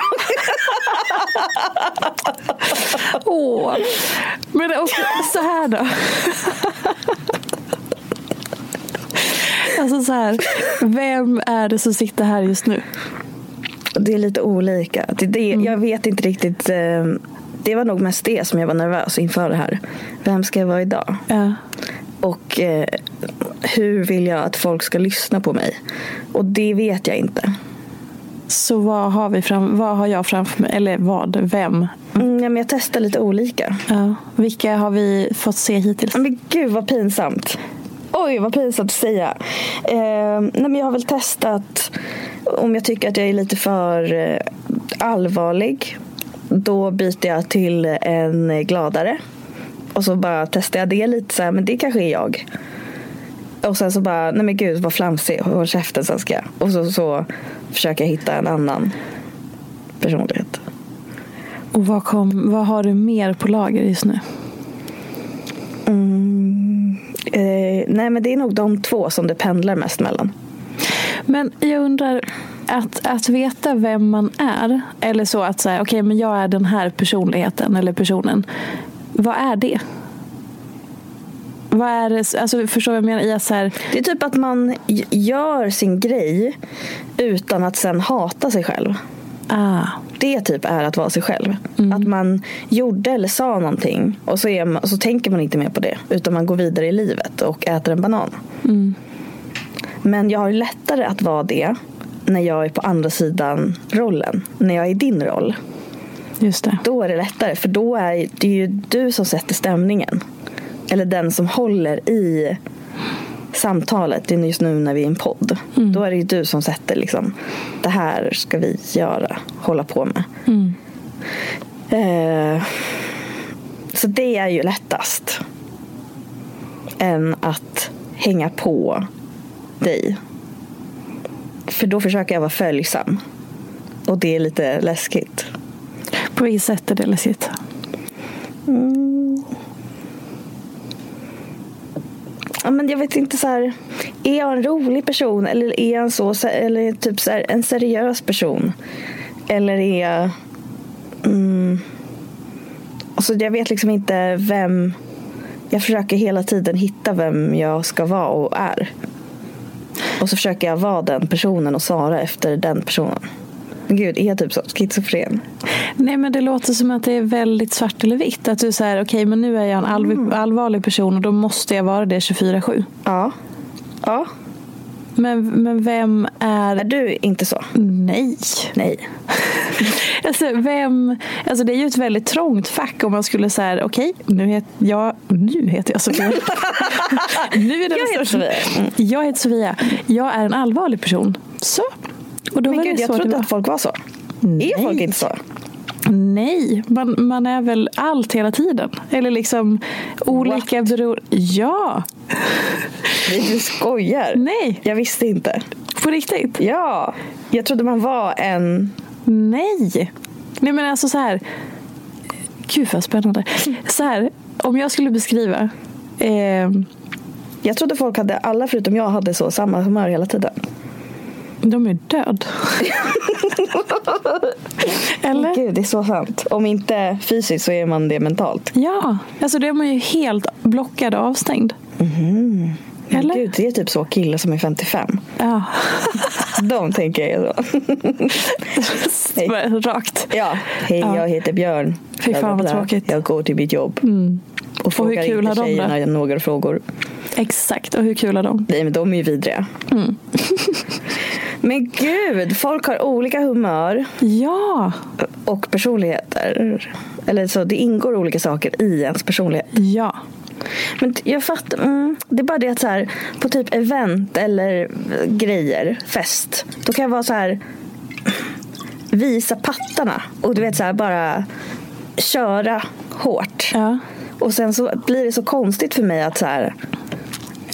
A: Åh. Men också, så här då. Alltså så här, vem är det som sitter här just nu?
B: Det är lite olika. Det, det, Jag vet inte riktigt. eh, Det var nog mest det som jag var nervös inför det här. Vem ska jag vara idag?
A: Ja.
B: Och eh, hur vill jag att folk ska lyssna på mig? Och det vet jag inte.
A: Så vad har, vi fram, vad har jag framför mig? Eller vad? Vem?
B: Mm, ja, men jag testar lite olika.
A: Ja. Vilka har vi fått se hittills?
B: Men gud vad pinsamt. Oj vad pinsamt att säga. Eh, nej, men jag har väl testat om jag tycker att jag är lite för eh, allvarlig. Då byter jag till en gladare. Och så bara testar jag det lite så här, men det kanske är jag. Och sen så bara, nej men gud vad flamsig, håll käften Saskia. Och så, så försöker jag hitta en annan personlighet.
A: Och vad, kom, vad har du mer på lager just nu?
B: Mm, eh, nej men det är nog de två som det pendlar mest mellan.
A: Men jag undrar, att, att veta vem man är, eller så att säga, okej men jag är den här personligheten eller personen. Vad är det? Vad är det, alltså förstår vad jag menar? I så här,
B: Det är typ att man gör sin grej utan att sen hata sig själv.
A: ah,
B: Det typ är att vara sig själv. Att man gjorde eller sa någonting och så, är man, så tänker man inte mer på det. Utan man går vidare i livet och äter en banan. Men jag har lättare att vara det när jag är på andra sidan rollen. När jag är i din roll.
A: just det.
B: Då är det lättare för då är det ju du som sätter stämningen. Eller den som håller i samtalet. Det är just nu när vi är i en podd. Då är det ju du som sätter liksom det här ska vi göra, hålla på med. Eh, så det är ju lättast. Än att hänga på dig. För då försöker jag vara följsam. Och det är lite läskigt.
A: På vilket sätt är det läskigt?
B: Ja, men jag vet inte så här. Är jag en rolig person eller är jag en, så, eller typ så här, en seriös person? Eller är jag... Mm, alltså jag vet liksom inte vem... Jag försöker hela tiden hitta vem jag ska vara och är. Och så försöker jag vara den personen och svara efter den personen. Gud, är jag typ schizofren?
A: Nej men det låter som att det är väldigt svart eller vitt. Att du säger okej okay, men nu är jag en allv- allvarlig person och då måste jag vara det 24-7.
B: Ja. Ja.
A: Men, men vem är...
B: Är du inte så?
A: Nej.
B: Nej. [laughs]
A: alltså, vem... alltså det är ju ett väldigt trångt fack om man skulle säga okej, okay, nu, het, jag, nu heter jag Sofia. [laughs] nu är det
B: jag heter Sofia.
A: Mm. Jag heter Sofia. Jag är en allvarlig person. Så.
B: Och då Men var gud, det så jag trodde att folk var så. Nej. Är folk inte så?
A: Nej, man, man är väl allt hela tiden. Eller liksom olika beror... Ja!
B: Nej, du skojar.
A: Nej.
B: Jag visste inte.
A: På riktigt?
B: Ja. Jag trodde man var en...
A: Nej. Nej men alltså så här. Gud vad spännande. Så här, om jag skulle beskriva. Eh...
B: Jag trodde folk hade, alla förutom jag hade så samma humör hela tiden.
A: De är död. [laughs]
B: Eller? Gud, det är så sant. Om inte fysiskt så är man det mentalt.
A: Ja, alltså då är man ju helt blockad och avstängd.
B: Mm. Eller? Gud, det är typ så killar som är 55.
A: Ja. [laughs]
B: De tänker jag
A: så. [laughs] Rakt.
B: Ja. Hej, ja. jag heter Björn.
A: Fy fan vad tråkigt.
B: Jag går till mitt jobb.
A: Mm.
B: Och frågar och hur kul inte har de tjejerna det? några frågor.
A: Exakt, och hur kul är de?
B: Nej, men de är ju vidriga.
A: Mm.
B: Men gud, folk har olika humör.
A: Ja.
B: Och personligheter. Eller så, det ingår olika saker i ens personlighet.
A: Ja.
B: Men jag fattar. Mm, det är bara det att så här, på typ event eller grejer, fest. Då kan jag vara så här visa pattarna. Och du vet så här bara köra hårt.
A: Ja.
B: Och sen så blir det så konstigt för mig att så här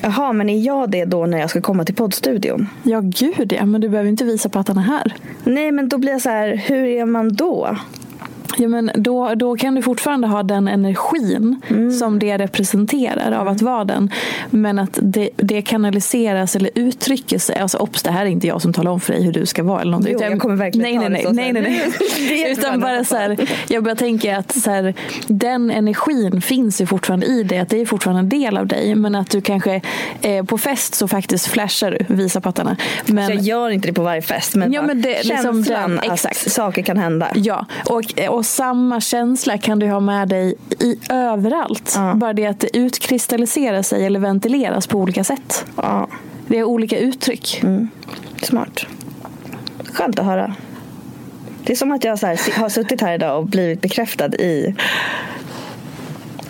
B: Jaha, men är jag det då när jag ska komma till poddstudion?
A: Ja, gud ja. Men du behöver inte visa pattarna här.
B: Nej, men då blir jag så här, hur är man då?
A: Ja, men då, då kan du fortfarande ha den energin mm. som det representerar av att vara den. Men att det, det kanaliseras eller uttrycker sig. Alltså, ops, det här är inte jag som talar om för dig hur du ska vara. Eller någonting.
B: Jo, jag kommer verkligen
A: nej, nej, nej, nej, nej, [laughs] nej. Utan bara så här, jag bara tänker att så här, den energin finns ju fortfarande i dig. Att det är fortfarande en del av dig. Men att du kanske eh, på fest så faktiskt flashar du, visar pattarna. Men,
B: så jag gör inte det på varje fest. Men,
A: ja, men det,
B: liksom känslan liksom den, att exakt. saker kan hända.
A: Ja, och, och samma känsla kan du ha med dig i överallt. Ja. Bara det att det utkristalliserar sig eller ventileras på olika sätt.
B: Ja.
A: Det är olika uttryck.
B: Mm. Smart. Skönt att höra. Det är som att jag här, har suttit här idag och blivit bekräftad i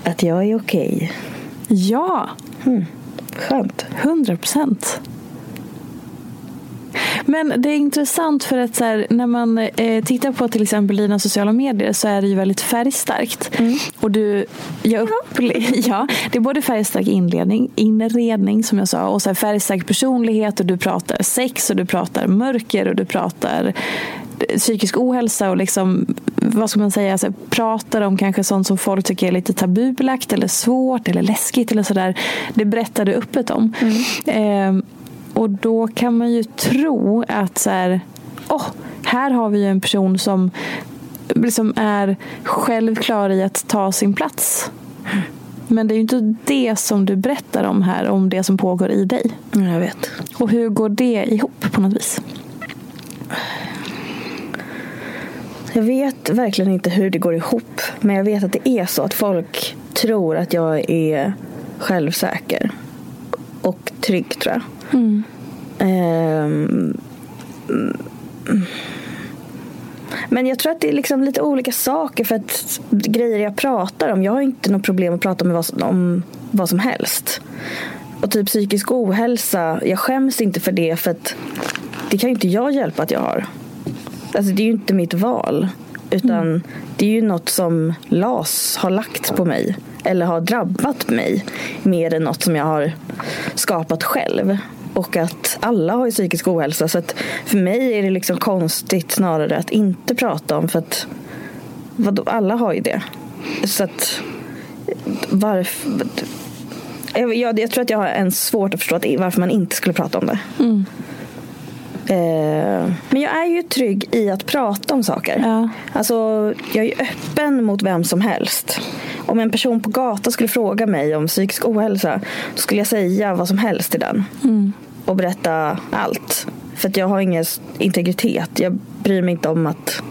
B: att jag är okej. Okay.
A: Ja.
B: Mm. Skönt.
A: Hundra procent. Men det är intressant för att så här, när man eh, tittar på till exempel dina sociala medier så är det ju väldigt färgstarkt.
B: Mm.
A: Och du, jag upple- [laughs] ja, det är både färgstark inledning, inredning som jag sa och så här färgstark personlighet och du pratar sex och du pratar mörker och du pratar psykisk ohälsa och liksom, vad ska man säga, alltså, pratar om kanske sånt som folk tycker är lite tabubelagt eller svårt eller läskigt eller sådär. Det berättar du öppet om.
B: Mm.
A: Eh, och då kan man ju tro att så här, oh, här har vi en person som liksom är självklar i att ta sin plats. Men det är ju inte det som du berättar om här, om det som pågår i dig.
B: Jag vet.
A: Och hur går det ihop på något vis?
B: Jag vet verkligen inte hur det går ihop. Men jag vet att det är så att folk tror att jag är självsäker. Och trygg tror jag.
A: Mm.
B: Um, men jag tror att det är liksom lite olika saker för att grejer jag pratar om. Jag har inte något problem att prata om vad, om vad som helst. Och typ psykisk ohälsa, jag skäms inte för det för att det kan ju inte jag hjälpa att jag har. Alltså det är ju inte mitt val. Utan det är ju något som LAS har lagt på mig. Eller har drabbat mig. Mer än något som jag har skapat själv. Och att alla har ju psykisk ohälsa. Så att för mig är det liksom konstigt snarare att inte prata om. För att vadå, alla har ju det. Så att varför... Jag, jag, jag tror att jag har en svårt att förstå att, varför man inte skulle prata om det.
A: Mm.
B: Eh, men jag är ju trygg i att prata om saker.
A: Ja.
B: Alltså, jag är ju öppen mot vem som helst. Om en person på gatan skulle fråga mig om psykisk ohälsa då skulle jag säga vad som helst till den. Och berätta allt. För att jag har ingen integritet. Jag bryr mig inte om att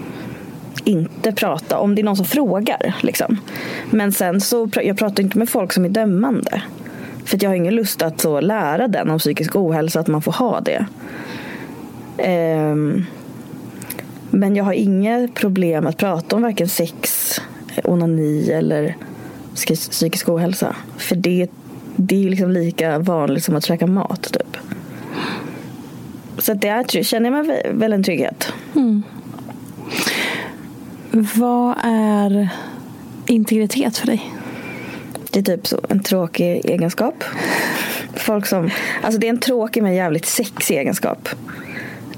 B: inte prata om det är någon som frågar. Liksom. Men sen så jag pratar inte med folk som är dömande. För att jag har ingen lust att så lära den om psykisk ohälsa att man får ha det. Um, men jag har inga problem att prata om varken sex, eh, onani eller psykisk ohälsa. För det, det är liksom lika vanligt som att käka mat typ. Så att det är, try- känner jag mig vä- väl en trygghet.
A: Vad är integritet för dig?
B: Det är typ så, en tråkig egenskap. Folk som, alltså det är en tråkig men jävligt sexig egenskap.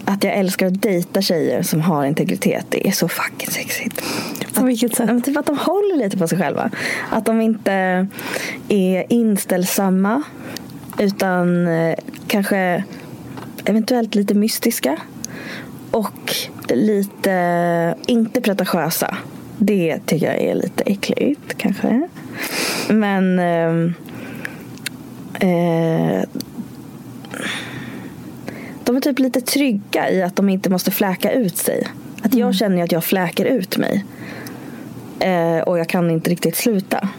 B: Att jag älskar att dejta tjejer som har integritet. Det är så fucking sexigt.
A: På vilket sätt?
B: men typ att de håller lite på sig själva. Att de inte är inställsamma. Utan eh, kanske eventuellt lite mystiska. Och lite, inte pretentiösa. Det tycker jag är lite äckligt kanske. Men ehm, eh, de är typ lite trygga i att de inte måste fläka ut sig. Att jag känner ju att jag fläker ut mig. Eh, och jag kan inte riktigt sluta.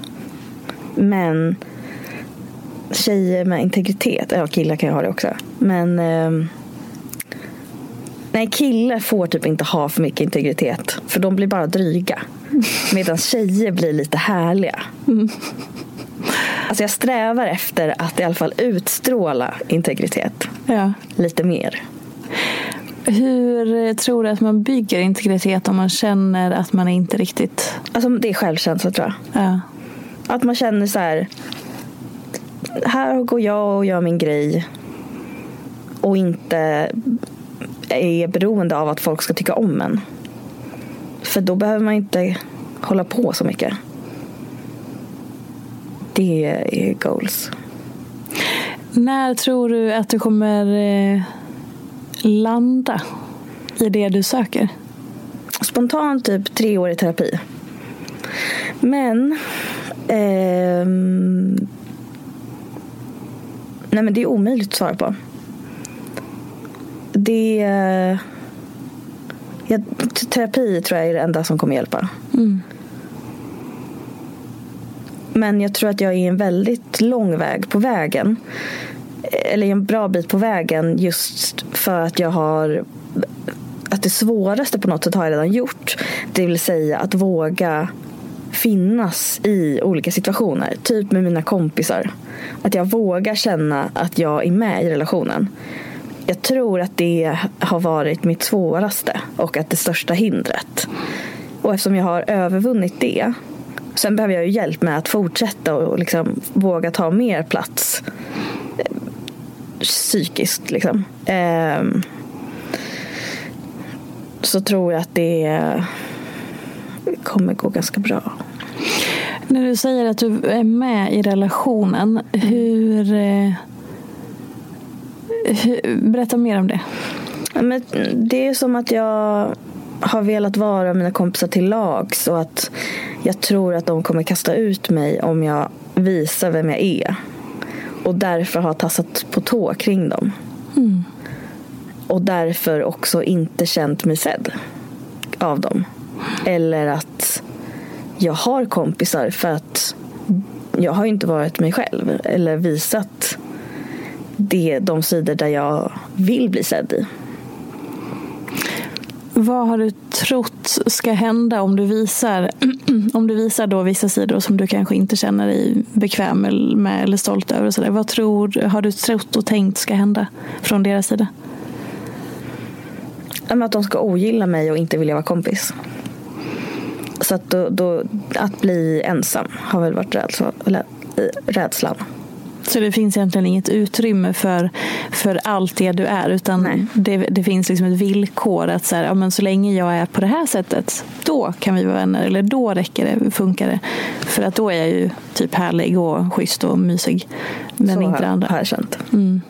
B: Men tjejer med integritet, ja killar kan ju ha det också. Men ehm, nej, killar får typ inte ha för mycket integritet. För de blir bara dryga. [laughs] Medan tjejer blir lite härliga. Alltså jag strävar efter att i alla fall utstråla integritet.
A: Ja.
B: Lite mer.
A: Hur eh, tror du att man bygger integritet om man känner att man inte riktigt...
B: Alltså det är självkänsla tror jag.
A: Ja.
B: Att man känner så här. Här går jag och gör min grej. Och inte är beroende av att folk ska tycka om en. För då behöver man inte hålla på så mycket. Det är goals.
A: När tror du att du kommer eh, landa i det du söker?
B: Spontant typ tre år i terapi. Men ehm, Nej men det är omöjligt att svara på. Det ja, Terapi tror jag är det enda som kommer hjälpa. Men jag tror att jag är en väldigt lång väg på vägen. Eller en bra bit på vägen just för att jag har att det svåraste på något sätt har jag redan gjort. Det vill säga att våga finnas i olika situationer. Typ med mina kompisar. Att jag vågar känna att jag är med i relationen. Jag tror att det har varit mitt svåraste och att det största hindret. Och eftersom jag har övervunnit det. Sen behöver jag ju hjälp med att fortsätta och liksom våga ta mer plats. Eh, psykiskt liksom. Ehm, så tror jag att det kommer gå ganska bra.
A: När du säger att du är med i relationen, hur... Eh, hur berätta mer om det.
B: Men det är som att jag har velat vara mina kompisar till lags och att jag tror att de kommer kasta ut mig om jag visar vem jag är. Och därför har tassat på tå kring dem. Och därför också inte känt mig sedd av dem. Eller att jag har kompisar för att jag har inte varit mig själv eller visat det, de sidor där jag vill bli sedd i.
A: Vad har du trott ska hända om du visar, [clears throat] om du visar då vissa sidor som du kanske inte känner dig bekväm med eller stolt över? Och så där. Vad tror, har du trott och tänkt ska hända från deras sida?
B: Att de ska ogilla mig och inte vilja vara kompis. Så att, då, då, att bli ensam har väl varit rädslan. Eller, rädslan.
A: Så det finns egentligen inget utrymme för, för allt det du är utan det, det, finns liksom ett villkor att så, här, ja, men så länge jag är på det här sättet då kan vi vara vänner eller då räcker det, funkar det. För att då är jag ju typ härlig och schysst och mysig. Men
B: så
A: inte det andra.
B: har jag känt.
A: Mm.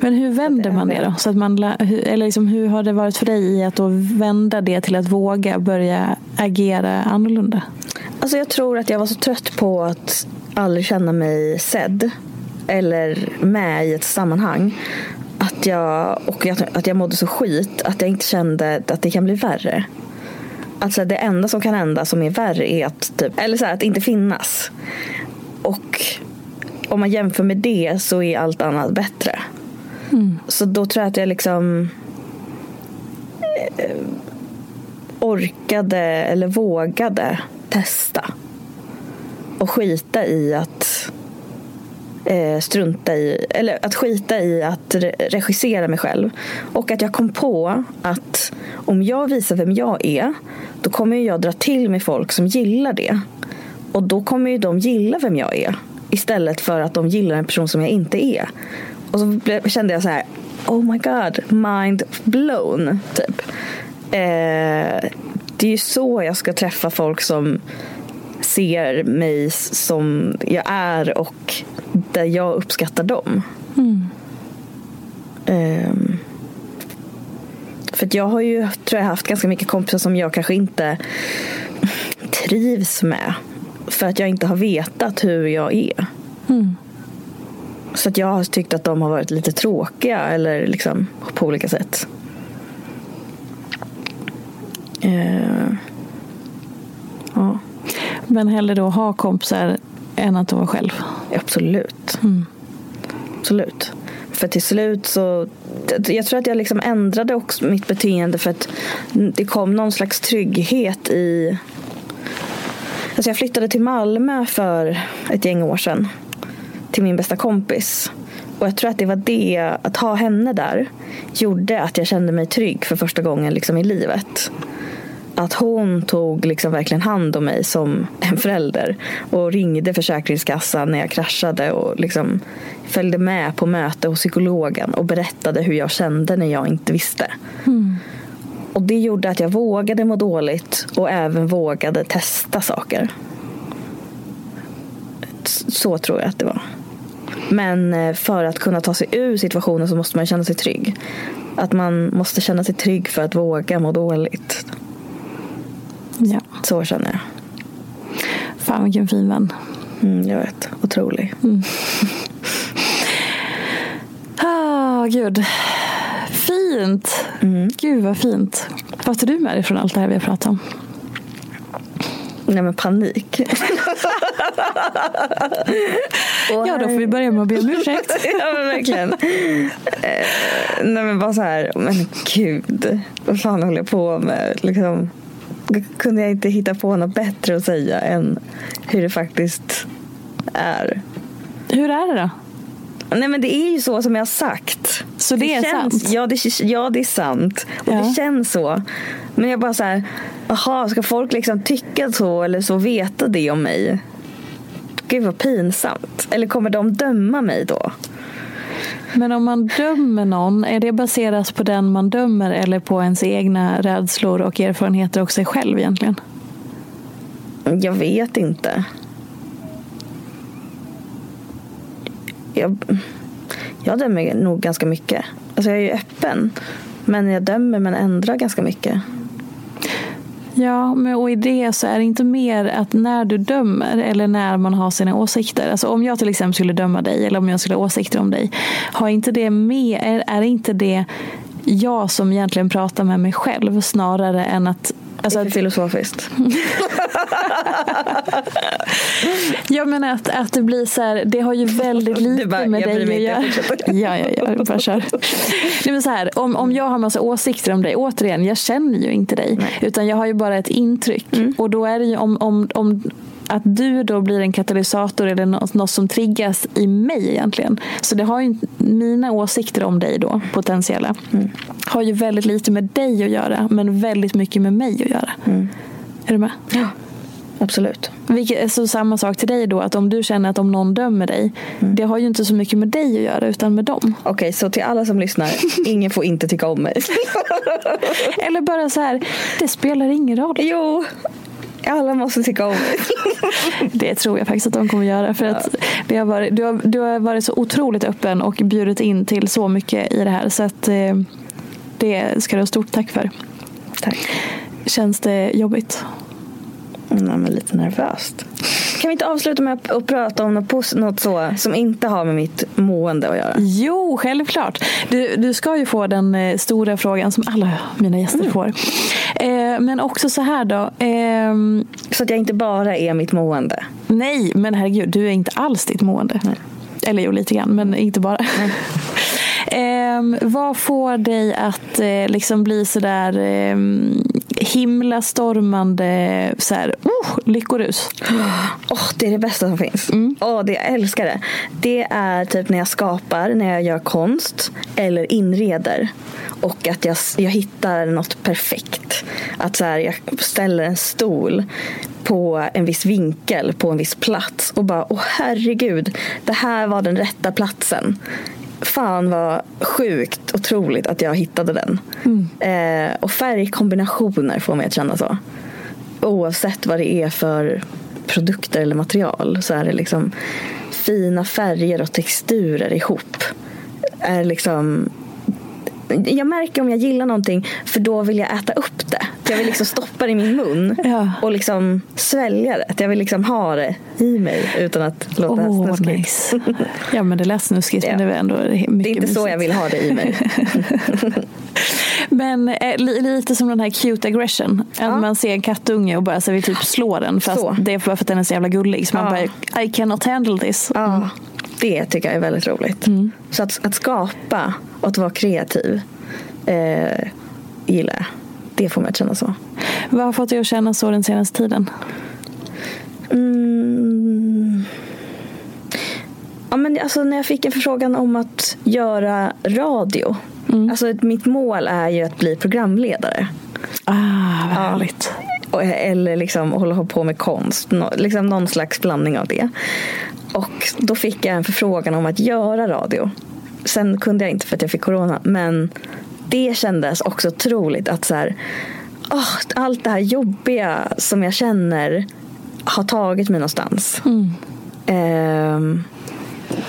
A: Men hur vänder man det då? Så att man, eller liksom, hur har det varit för dig i att vända det till att våga börja agera annorlunda?
B: Alltså jag tror att jag var så trött på att aldrig känna mig sedd eller med i ett sammanhang. Att jag, och att jag mådde så skit att jag inte kände att det kan bli värre. Alltså det enda som kan hända som är värre är att, typ, eller så här, att inte finnas. Och om man jämför med det så är allt annat bättre. Mm. Så då tror jag att jag liksom eh, orkade eller vågade testa. Och skita i att eh, strunta i, eller att skita i att regissera mig själv. Och att jag kom på att om jag visar vem jag är, då kommer jag dra till mig folk som gillar det. Och då kommer ju de gilla vem jag är. Istället för att de gillar en person som jag inte är. Och så kände jag så här, oh my god, mind blown. Typ. Eh, det är ju så jag ska träffa folk som ser mig som jag är och där jag uppskattar dem. Mm. Um, för jag har ju tror jag, haft ganska mycket kompisar som jag kanske inte [laughs] trivs med. För att jag inte har vetat hur jag är. Mm. Så att jag har tyckt att de har varit lite tråkiga eller liksom på olika sätt. Uh,
A: ja. Men hellre då ha kompisar än att vara själv?
B: Absolut. Mm. Absolut. För till slut så... Jag tror att jag liksom ändrade också mitt beteende för att det kom någon slags trygghet i... Alltså jag flyttade till Malmö för ett gäng år sedan. Till min bästa kompis. Och jag tror att det var det, att ha henne där, gjorde att jag kände mig trygg för första gången liksom i livet att hon tog liksom verkligen hand om mig som en förälder och ringde Försäkringskassan när jag kraschade och liksom följde med på möte hos psykologen och berättade hur jag kände när jag inte visste. Mm. Och det gjorde att jag vågade må dåligt och även vågade testa saker. Så tror jag att det var. Men eh, för att kunna ta sig ur situationen så måste man känna sig trygg. Att man måste känna sig trygg för att våga må dåligt. Ja. Så känner jag.
A: Fan vilken fin vän.
B: Mm, jag vet. Otrolig. Mm.
A: ah, gud. Fint. Mm. Gud vad fint. Vad tar du med dig från allt det här vi har pratat om?
B: Nej men panik. [laughs]
A: ja då får vi börja med att be om ursäkt. [laughs]
B: ja men verkligen. Eh, nej men bara så här, men gud. Vad fan håller jag på med? Liksom kunde jag inte hitta på något bättre att säga än hur det faktiskt är.
A: Hur är det då?
B: Nej men det är ju så som jag har sagt.
A: Så det, det är
B: känns,
A: sant?
B: Ja det, ja, det är sant. Och ja. det känns så. Men jag bara så här, jaha, ska folk liksom tycka så eller så veta det om mig? Gud vad pinsamt. Eller kommer de döma mig då?
A: Men om man dömer någon, är det baserat på den man dömer eller på ens egna rädslor och erfarenheter och sig själv egentligen?
B: Jag vet inte. Jag, jag dömer nog ganska mycket. Alltså jag är ju öppen. Men jag dömer men ändrar ganska mycket.
A: Ja, men och i det så är det inte mer att när du dömer eller när man har sina åsikter. Alltså om jag till exempel skulle döma dig eller om jag skulle ha åsikter om dig. Har inte det med, är, är inte det jag som egentligen pratar med mig själv snarare än att
B: Alltså för filosofiskt. [laughs]
A: jag menar att, att det blir så här, det har ju väldigt lite bara, med dig att göra. [laughs] ja, ja, ja, bara kör. Nej, men så här, om, om jag har massa åsikter om dig, återigen, jag känner ju inte dig. Nej. Utan jag har ju bara ett intryck. Mm. Och då är det ju om, om, om att du då blir en katalysator eller något, något som triggas i mig egentligen. Så det har ju mina åsikter om dig då, potentiella, mm. har ju väldigt lite med dig att göra men väldigt mycket med mig att göra. Mm. Är du med?
B: Ja, absolut.
A: Vilket, så samma sak till dig då, att om du känner att om någon dömer dig,
B: Mm.
A: det har ju inte så mycket med dig att göra utan med dem.
B: Okej, så till alla som lyssnar, [laughs] ingen får inte tycka om mig.
A: Eller bara så här, det spelar ingen roll.
B: jo, alla måste tycka om mig. [laughs]
A: Det tror jag faktiskt att de kommer göra. För att det har varit, du, har, du har varit så otroligt öppen och bjudit in till så mycket i det här. Så att eh, det ska du ha stort tack för.
B: Tack.
A: Känns det jobbigt?
B: Nej, men lite nervöst. Kan vi inte avsluta med att prata om något, så som inte har med mitt mående att göra?
A: Jo, självklart. Du, du ska ju få den eh, stora frågan som alla mina gäster får. Eh, men också så här då. ehm,
B: Så att jag inte bara är mitt mående.
A: nej, men herregud, du är inte alls ditt mående. Eller jo, lite grann, men inte bara. [laughs] Ehm, vad får dig att eh, liksom bli sådär eh, himlastormande så här, oh, lyckorus? [gasps]
B: Åh, det är det bästa som finns. Åh, det, jag älskar det. Det är typ när jag skapar, när jag gör konst eller inreder. Och att jag, jag hittar något perfekt. Att så här, jag ställer en stol på en viss vinkel, på en viss plats. Och bara, åh herregud, det här var den rätta platsen. Fan vad sjukt otroligt att jag hittade den. Eh, och färgkombinationer får mig att känna så oavsett vad det är för produkter eller material så är det liksom fina färger och texturer ihop. Är liksom jag märker om jag gillar någonting för då vill jag äta upp. Jag vill liksom stoppa det i min mun
A: Ja.
B: och liksom svälja det. Jag vill liksom ha det i mig utan att låta
A: Åh,
B: snuskigt.
A: nice. Ja, men det lät snuskigt,
B: Ja.
A: men det var ändå mycket
B: Det är inte så
A: mysigt.
B: jag vill ha det i mig. [laughs]
A: Men eh, li, lite som den här cute aggression. Att
B: Ja.
A: man ser en kattunge och bara så vill typ slå den. Fast
B: Så.
A: det är bara för att den är så jävla gullig. Så man
B: Ja.
A: bara, I cannot handle this.
B: Ja, det tycker jag är väldigt roligt. Så att, att skapa och att vara kreativ eh, gillar jag. Det får mig att känna så.
A: Vad har fått dig att känna så den senaste tiden?
B: Mm. Ja, men alltså, när jag fick en förfrågan om att göra radio. Alltså, ett- mitt mål är ju att bli programledare.
A: Ah, vad härligt.
B: Och- Eller liksom hålla på med konst. Liksom någon slags blandning av det. Och då fick jag en förfrågan om att göra radio. Sen kunde jag inte för att jag fick corona. Men det kändes också otroligt att så här, åh, allt det här jobbiga som jag känner har tagit mig någonstans. Ehm,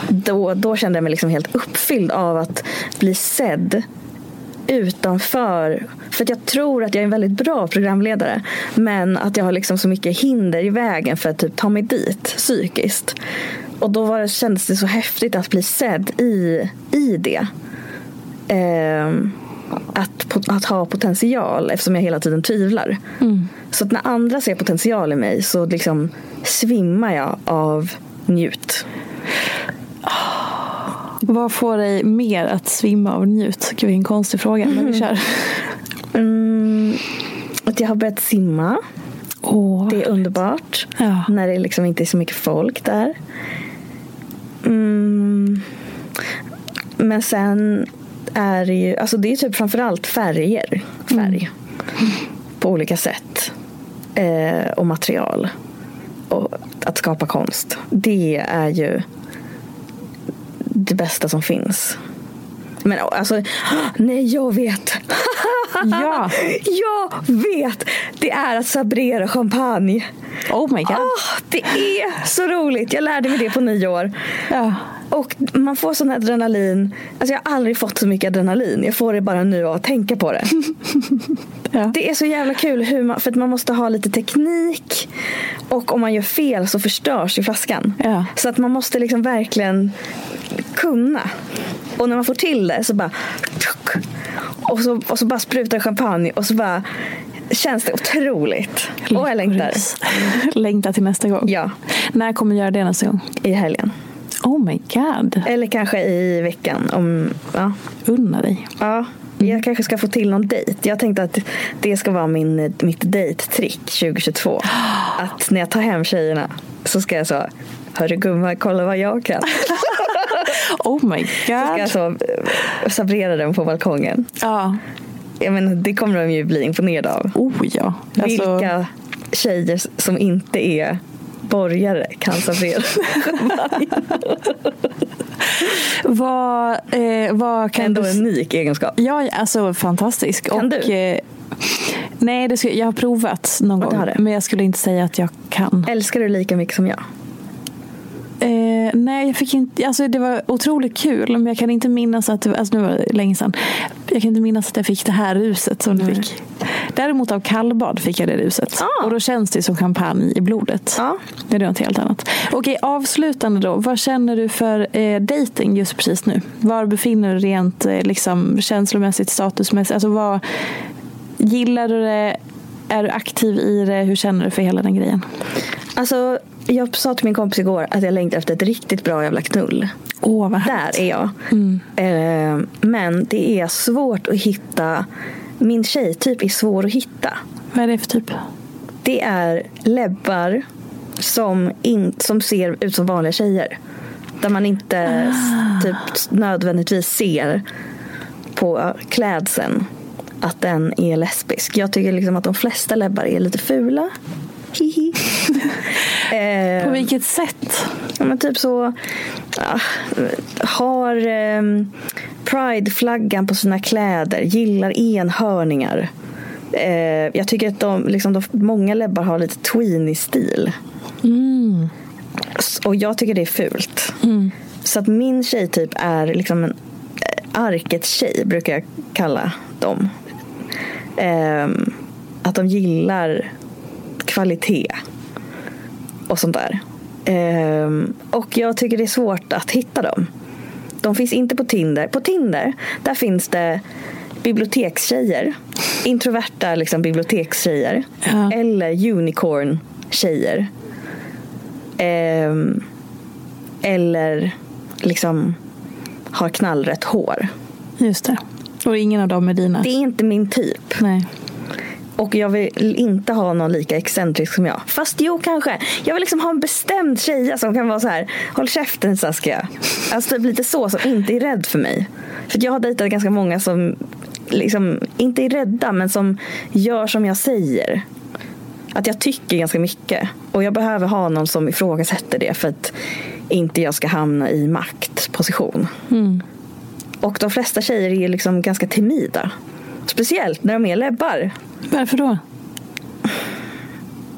B: då, då kände jag mig liksom helt uppfylld av att bli sedd utanför. För att jag tror att jag är en väldigt bra programledare. Men att jag har liksom så mycket hinder i vägen för att typ ta mig dit psykiskt. Och då var det, kändes det så häftigt att bli sedd i, i det. Ehm, att, att ha potential eftersom jag hela tiden tvivlar. Så att när andra ser potential i mig så liksom svimmar jag av njut.
A: Vad får dig mer att svimma av njut? Gud, vilken konstig fråga. Men vi kör. [laughs]
B: Mm, att jag har börjat simma.
A: Åh.
B: Det är underbart.
A: Ja.
B: När det liksom inte är så mycket folk där. Mm. Men sen är ju, alltså det är typ framförallt färger. Färg. På olika sätt. Eh, och material. Och att skapa konst. Det är ju det bästa som finns. Men alltså, nej jag vet.
A: Ja. [laughs]
B: Jag vet! Det är att sabrera champagne.
A: Oh my god.
B: Åh, det är så roligt. Jag lärde mig det på nio år.
A: Ja.
B: Och man får sån adrenalin. Alltså jag har aldrig fått så mycket adrenalin. Jag får det bara nu av att tänka på det. [laughs]
A: Ja.
B: Det är så jävla kul hur man, för att man måste ha lite teknik. Och om man gör fel så förstörs ju flaskan.
A: Ja.
B: Så att man måste liksom verkligen kunna. Och när man får till det så bara och så, och så bara sprutar champagne och så bara känns det otroligt. Och jag längtar.
A: Längtar [laughs] till nästa gång.
B: Ja,
A: När kommer du göra det nästa gång?
B: i helgen.
A: Oh my god.
B: Eller kanske i veckan. Om, ja.
A: Unna dig.
B: Ja, jag kanske ska få till någon dejt. Jag tänkte att det ska vara min, mitt dejttrick 2022. Att när jag tar hem tjejerna så ska jag så Hörru gumman, kolla vad jag kan. [laughs]
A: Oh my
B: Så ska jag
A: god.
B: så eh, sabrera den på balkongen.
A: Ja.
B: Jag menar, det kommer de ju bli imponerade av.
A: Oh ja. Alltså,
B: Vilka tjejer som inte är borgare kan servera.
A: Vad, eh, vad kan
B: Ändå
A: du...
B: en unik egenskap.
A: Ja, alltså fantastisk.
B: Kan
A: och,
B: du?
A: Eh, nej, det skulle, jag har provat någon gång. Men jag skulle inte säga att jag kan.
B: Älskar du lika mycket som jag?
A: Eh, nej, jag fick inte, alltså det var otroligt kul. Men jag kan inte minnas att, alltså nu var det länge sedan. Jag kan inte minnas att jag fick det här ruset som du fick. Däremot av kallbad fick jag det ruset.
B: Ah.
A: Och då känns det som champagne i blodet.
B: Ja.
A: Det är något helt annat. Okej, avslutande då. Vad känner du för eh, dating just precis nu? Var befinner du dig rent eh, liksom, känslomässigt, statusmässigt? Alltså, vad, gillar du det? Är du aktiv i det? Hur känner du för hela den grejen?
B: Alltså, jag sa till min kompis igår att jag längtar efter ett riktigt bra jävla knull.
A: Åh, vad härligt.
B: Där är jag. Eh, men det är svårt att hitta. Min tjejtyp är svår att hitta.
A: Vad är det för typ?
B: Det är läbbar som, in, som ser ut som vanliga tjejer. Där man inte s- typ nödvändigtvis ser på klädseln att den är lesbisk. Jag tycker liksom att de flesta läbbar är lite fula. Hihi. [laughs] Eh,
A: På vilket sätt?
B: Ja, men typ så ah, har ehm, Pride-flaggan på sina kläder, gillar enhörningar. Eh, jag tycker att de, liksom, de, många läbbar har lite tweeny-stil. S- Och jag tycker det är fult. Så att min tjejtyp är liksom en eh, arkets tjej, brukar jag kalla dem. Ehm, att de gillar kvalitet och sånt där. Ehm, och jag tycker det är svårt att hitta dem. De finns inte på Tinder. På Tinder där finns det bibliotekstjejer. Introverta liksom, bibliotekstjejer.
A: Ja.
B: Eller unicorn-tjejer. Ehm, eller liksom har knallrätt hår.
A: Just det. Och ingen av dem är dina?
B: Det är inte min typ.
A: Nej.
B: Och jag vill inte ha någon lika excentrisk som jag. Fast jo, kanske. Jag vill liksom ha en bestämd tjeja som kan vara så här. Håll käften Saskia. Alltså typ lite så, som inte är rädd för mig. För jag har dejtat ganska många som liksom inte är rädda, men som gör som jag säger. Att jag tycker ganska mycket. Och jag behöver ha någon som ifrågasätter det för att inte jag ska hamna i maktposition. Och de flesta tjejer är liksom ganska timida. Speciellt när de är läbbar.
A: Varför då?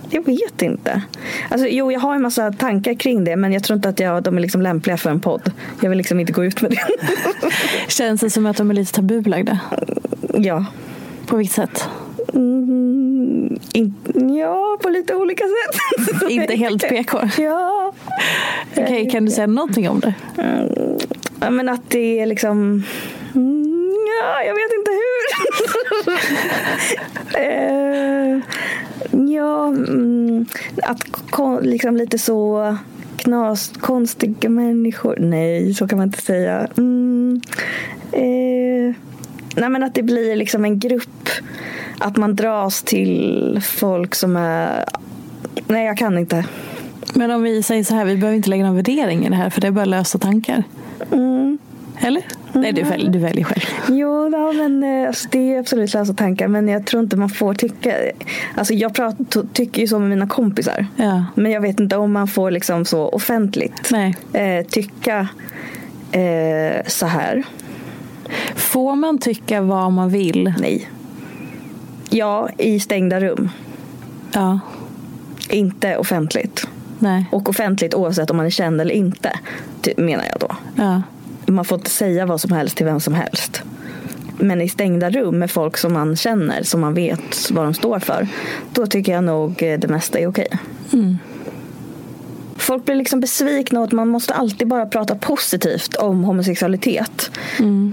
B: Jag vet inte. Alltså, jo, jag har en massa tankar kring det men jag tror inte att jag, de är liksom lämpliga för en podd. Jag vill liksom inte gå ut med det. [laughs]
A: Känns det som att de är lite tabubelagda?
B: ja.
A: På vilket sätt?
B: Mm, in, ja, på lite olika sätt. [laughs]
A: Inte helt [laughs] PK?
B: ja.
A: Okej, kan du säga någonting om det?
B: Ja, men att det är liksom... Mm, ja, jag vet inte hur. [laughs] Eh, ja, mm, att liksom lite så knas, konstiga människor. Nej, så kan man inte säga. Mm, eh, nej, men att det blir liksom en grupp. Att man dras till folk som är... Nej, jag kan inte.
A: Men om vi säger så här, vi behöver inte lägga någon värdering i det här för det är bara lösa tankar.
B: Mm.
A: Eller? Nej, du väljer, du väljer själv.
B: Jo, ja, men eh, alltså, det är absolut lösa tankar. Men jag tror inte man får tycka... Alltså jag pratar, tycker ju så med mina kompisar.
A: Ja.
B: Men jag vet inte om man får liksom så offentligt eh, tycka eh, så här.
A: Får man tycka vad man vill?
B: Nej. Ja, i stängda rum.
A: Ja.
B: Inte offentligt.
A: Nej.
B: Och offentligt oavsett om man är känd eller inte, menar jag då.
A: Ja.
B: Man får inte säga vad som helst till vem som helst. Men i stängda rum med folk som man känner, som man vet vad de står för. Då tycker jag nog eh, det mesta är okej. Folk blir liksom besvikna och att man måste alltid bara prata positivt om homosexualitet.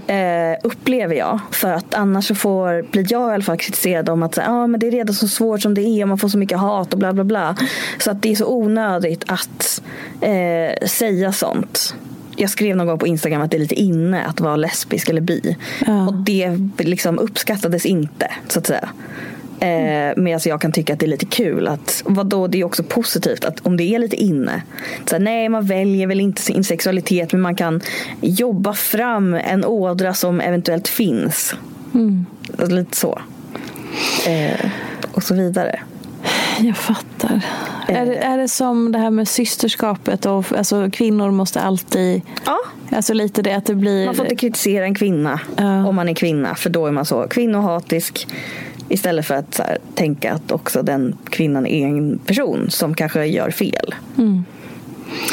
B: Eh, upplever jag. För att annars så får, blir jag i alla fall kritiserad om att så, ah, men det är redan så svårt som det är och man får så mycket hat och bla bla bla. Så att det är så onödigt att eh, säga sånt. Jag skrev någon gång på Instagram att det är lite inne att vara lesbisk eller bi.
A: Ja.
B: Och det liksom uppskattades inte så att säga. Eh, Medan jag kan tycka att det är lite kul att vadå, det är också positivt att om det är lite inne. Så här, nej, man väljer väl inte sin sexualitet men man kan jobba fram en ådra som eventuellt finns. Alltså, Lite så. Eh, och så vidare.
A: Jag fattar. Är, det, är det som det här med systerskapet? Och, alltså, kvinnor måste alltid...
B: Ja,
A: Alltså lite det att det blir...
B: man får inte kritisera en kvinna
A: Ja.
B: om man är kvinna. För då är man så kvinnohatisk. Istället för att här, tänka att också den kvinnan är en person som kanske gör fel.
A: Mm.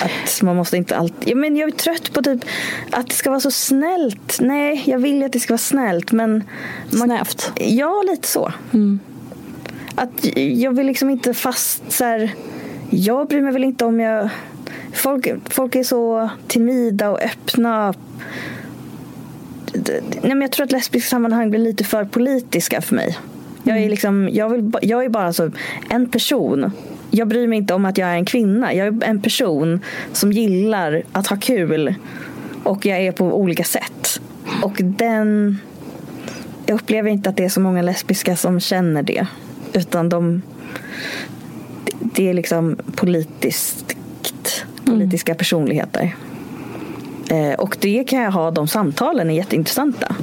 B: Att man måste inte alltid... Ja, men jag är trött på typ att det ska vara så snällt. Nej, jag vill att det ska vara snällt men... Man,
A: Snävt.
B: Ja, lite så. Att jag vill liksom inte fast så här, Jag bryr mig väl inte om jag... Folk, folk är så timida och öppna. Nej, men jag tror att lesbiska sammanhang blir lite för politiska för mig. Jag är, liksom, jag vill, jag är bara så en person. Jag bryr mig inte om att jag är en kvinna. Jag är en person som gillar att ha kul. Och jag är på olika sätt. Och den jag upplever inte att det är så många lesbiska som känner det. Utan de... det- är liksom politiskt, politiska personligheter. Eh, och det kan jag ha, de samtalen är jätteintressanta.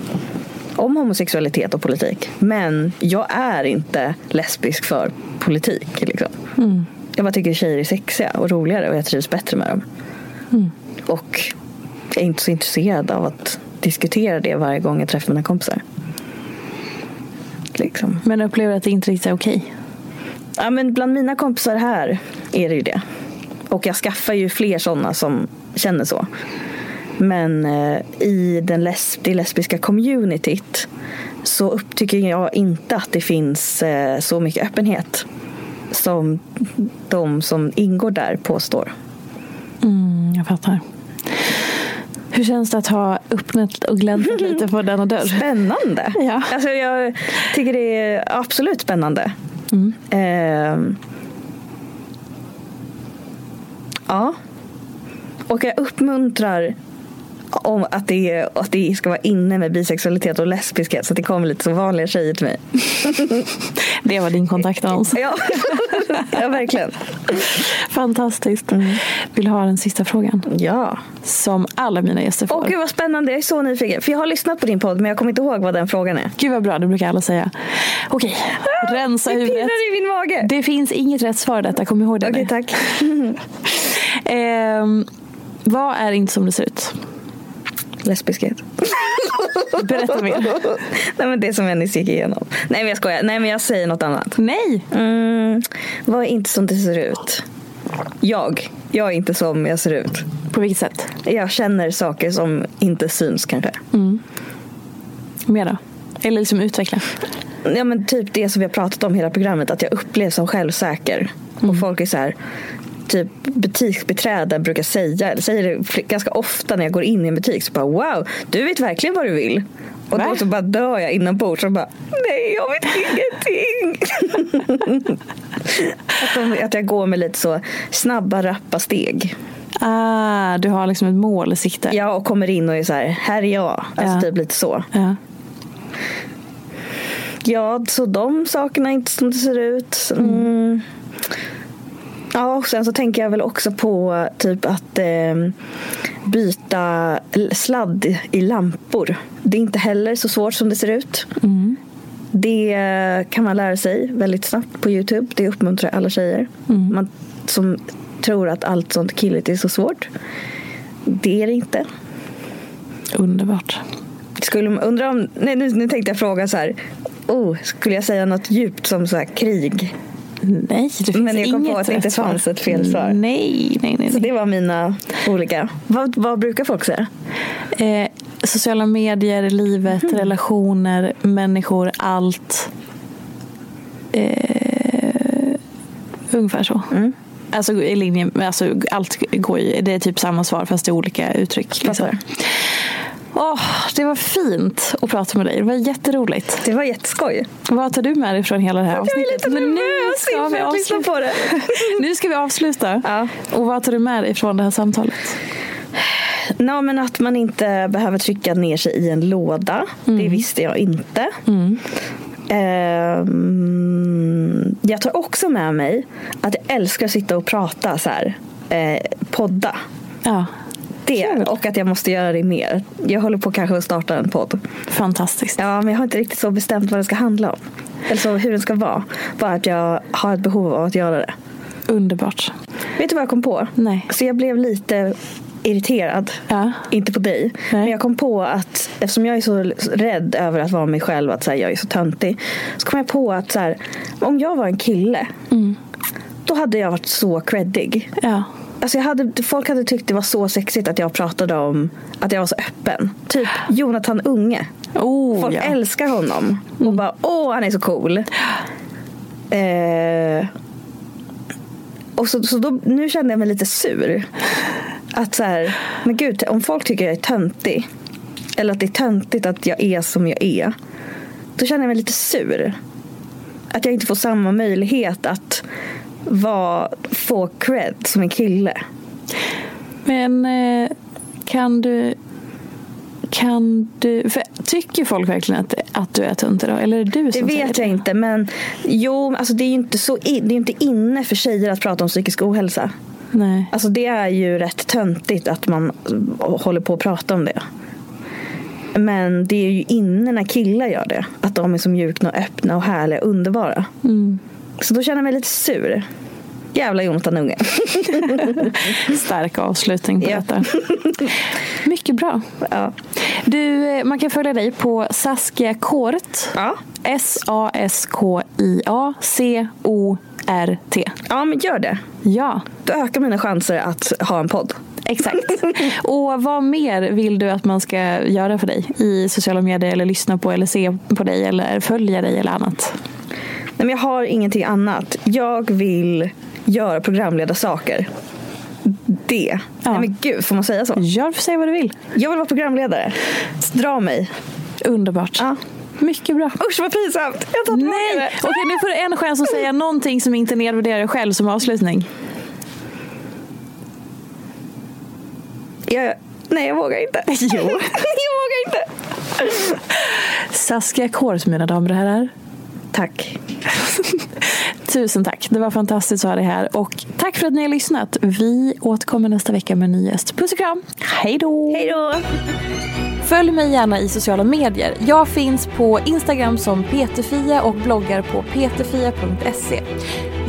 B: Om homosexualitet och politik. Men jag är inte lesbisk för politik. Liksom. Jag bara tycker tjejer är sexiga och roligare och jag trivs bättre med dem. Och jag är inte så intresserad av att diskutera det varje gång jag träffar mina kompisar. Liksom.
A: Men upplever att det inte riktigt är okej.
B: Ja, men bland mina kompisar här är det ju det. Och jag skaffar ju fler sådana som känner så. Men eh, i den les- det lesbiska communityt så upptycker jag inte att det finns eh, så mycket öppenhet som de som ingår där påstår.
A: Mm, jag fattar. Hur känns det att ha öppnat och gläntat [laughs] lite på denna dörr?
B: Spännande!
A: Ja.
B: Alltså jag tycker det är absolut spännande. Ehm. ja. Och jag uppmuntrar om att det, att det ska vara inne med bisexualitet och lesbiskhet så att det kommer lite så vanliga tjejer till mig.
A: Det var din kontaktannons.
B: Ja, ja verkligen.
A: Fantastiskt. Vill du ha den sista frågan?
B: Ja.
A: Som alla mina gäster får.
B: Åh gud vad spännande, jag är så nyfiken. För jag har lyssnat på din podd men jag kommer inte ihåg vad den frågan är.
A: Gud vad bra, det brukar alla säga. Okej, rensa
B: Det
A: huvudet.
B: pirrar i min mage.
A: Det finns inget rätt svar detta, kom ihåg det
B: Okej,
A: nu.
B: tack. [laughs]
A: Ehm, vad är inte som det ser ut?
B: Lesbiskhet.
A: Berätta mer. [laughs]
B: Nej men det som jag nyss gick igenom. Nej men jag skojar. Nej men jag säger något annat.
A: Nej!
B: Mm, vad är inte som det ser ut? Jag. Jag är inte som jag ser ut.
A: På vilket sätt?
B: Jag känner saker som inte syns kanske.
A: Mer då? Eller liksom utveckla.
B: Ja men typ det som vi har pratat om hela programmet. Att jag upplevs som självsäker. Och folk är så här. Typ butiksbiträden brukar säga, eller säger det ganska ofta när jag går in i en butik. Så bara wow, du vet verkligen vad du vill. Och då så bara dör jag inombords och bara nej jag vet ingenting. [laughs] att, de, att jag går med lite så snabba rappa steg.
A: Ah, du har liksom ett mål i sikte.
B: Ja och kommer in och är så här, här är jag. Alltså
A: Ja.
B: typ lite så.
A: Ja.
B: Ja, så de sakerna inte som det ser ut. Mm. Ja, och sen så tänker jag väl också på typ att eh, byta sladd i lampor. Det är inte heller så svårt som det ser ut. Det kan man lära sig väldigt snabbt på Youtube. Det uppmuntrar alla tjejer. Man som tror att allt sånt killigt är så svårt. Det är det inte.
A: Underbart.
B: Skulle man undra om, nej, nu, nu tänkte jag fråga så här. Oh, skulle jag säga något djupt som så här, krig?
A: Nej, det finns
B: Men jag kom
A: inget
B: på att det inte fanns ett fel svar.
A: Nej, nej, nej.
B: Så det var mina olika. Vad, vad brukar folk säga?
A: Eh, sociala medier, livet,
B: Mhm.
A: relationer, människor, allt. Eh, ungefär så.
B: Mm.
A: Alltså i linje alltså, allt går ju, det är typ samma svar fast det är olika uttryck. Liksom. Åh, det var fint att prata med dig. Det var jätteroligt.
B: Det var jätteskoj.
A: Vad tar du med dig från hela det här
B: Jag är
A: avsnittet?
B: lite
A: Men nu
B: nervös
A: ska vi avsluta.
B: på det. [laughs]
A: Nu ska vi avsluta.
B: Ja.
A: Och vad tar du med dig från det här samtalet?
B: Nå, men att man inte behöver trycka ner sig i en låda. Det visste jag inte. Ehm, jag tar också med mig att jag älskar att sitta och prata så här. Eh, podda.
A: Ja,
B: Det, och att jag måste göra det mer. Jag håller på kanske att starta en podd.
A: fantastiskt.
B: Ja, men jag har inte riktigt så bestämt vad det ska handla om. eller så hur den ska vara. Bara att jag har ett behov av att göra det.
A: Underbart.
B: Vet du vad jag kom på?
A: Nej.
B: Så jag blev lite irriterad.
A: Ja.
B: Inte på dig.
A: Nej.
B: Men jag kom på att eftersom jag är så rädd över att vara mig själv, att så här, jag är så töntig. Så kom jag på att så här, om jag var en kille, då hade jag varit så creddig.
A: Ja.
B: Alltså jag hade, folk hade tyckt det var så sexigt att jag pratade om att jag var så öppen. Typ Jonathan Unge.
A: Oh,
B: Folk
A: ja. Mm.
B: älskar honom. Och bara, åh han är så cool. Eh, och så, så då, nu kände jag mig lite sur. Att så här, men gud, om folk tycker jag är töntig. Eller att det är töntigt att jag är som jag är. Då känner jag mig lite sur. Att jag inte får samma möjlighet att vara, få cred som en kille.
A: Men eh, kan du... Kan du... För, tycker folk verkligen att, att du är töntig då? Eller är det du
B: Det
A: som säger
B: vet jag inte, men jo, alltså det är ju inte, så in, det är inte inne för tjejer att prata om psykisk ohälsa.
A: Nej.
B: Alltså det är ju rätt töntigt att man håller på att prata om det. Men det är ju inne när killar gör det. Att de är så mjukna och öppna och härliga och underbara. Så då känner jag mig lite sur. Jävla Jonathan Unge. [laughs]
A: Stark avslutning på
B: Ja.
A: detta. Mycket bra.
B: ja.
A: Du, eh, man kan följa dig på Saskia Kort.
B: Ja.
A: S-A-S-K-I-A-C-O-R-T.
B: ja, men gör det.
A: Ja,
B: Då ökar mina chanser att ha en podd.
A: exakt. [laughs] Och vad mer vill du att man ska göra för dig i sociala medier eller lyssna på eller se på dig eller följa dig eller annat?
B: Nej, men jag har ingenting annat. Jag vill göra programledarsaker. Det.
A: Ja.
B: Nej men gud, får man säga så?
A: Gör för sig vad du vill.
B: Jag vill vara programledare. Dra mig.
A: Underbart.
B: Ja.
A: Mycket bra.
B: Usch vad pinsamt. Jag tar
A: Nej!
B: det.
A: Okej, nu får du en chans att säga någonting som inte nedvärderar dig själv som avslutning.
B: Jag, nej, jag vågar inte.
A: Jo. [laughs]
B: jag vågar inte.
A: Saskia Kors, mina damer och herrar.
B: Tack. [laughs]
A: Tusen tack. Det var fantastiskt att ha dig här. Och tack för att ni har lyssnat. Vi återkommer nästa vecka med en ny gäst. Puss och kram. Hej då!
B: Hej då.
A: Följ mig gärna i sociala medier. Jag finns på Instagram som peterfia och bloggar på peterfia.se.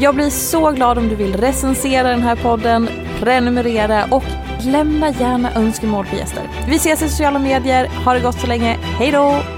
A: Jag blir så glad om du vill recensera den här podden, prenumerera och lämna gärna önskemål på gäster. Vi ses i sociala medier. Ha det gott så länge. Hej då!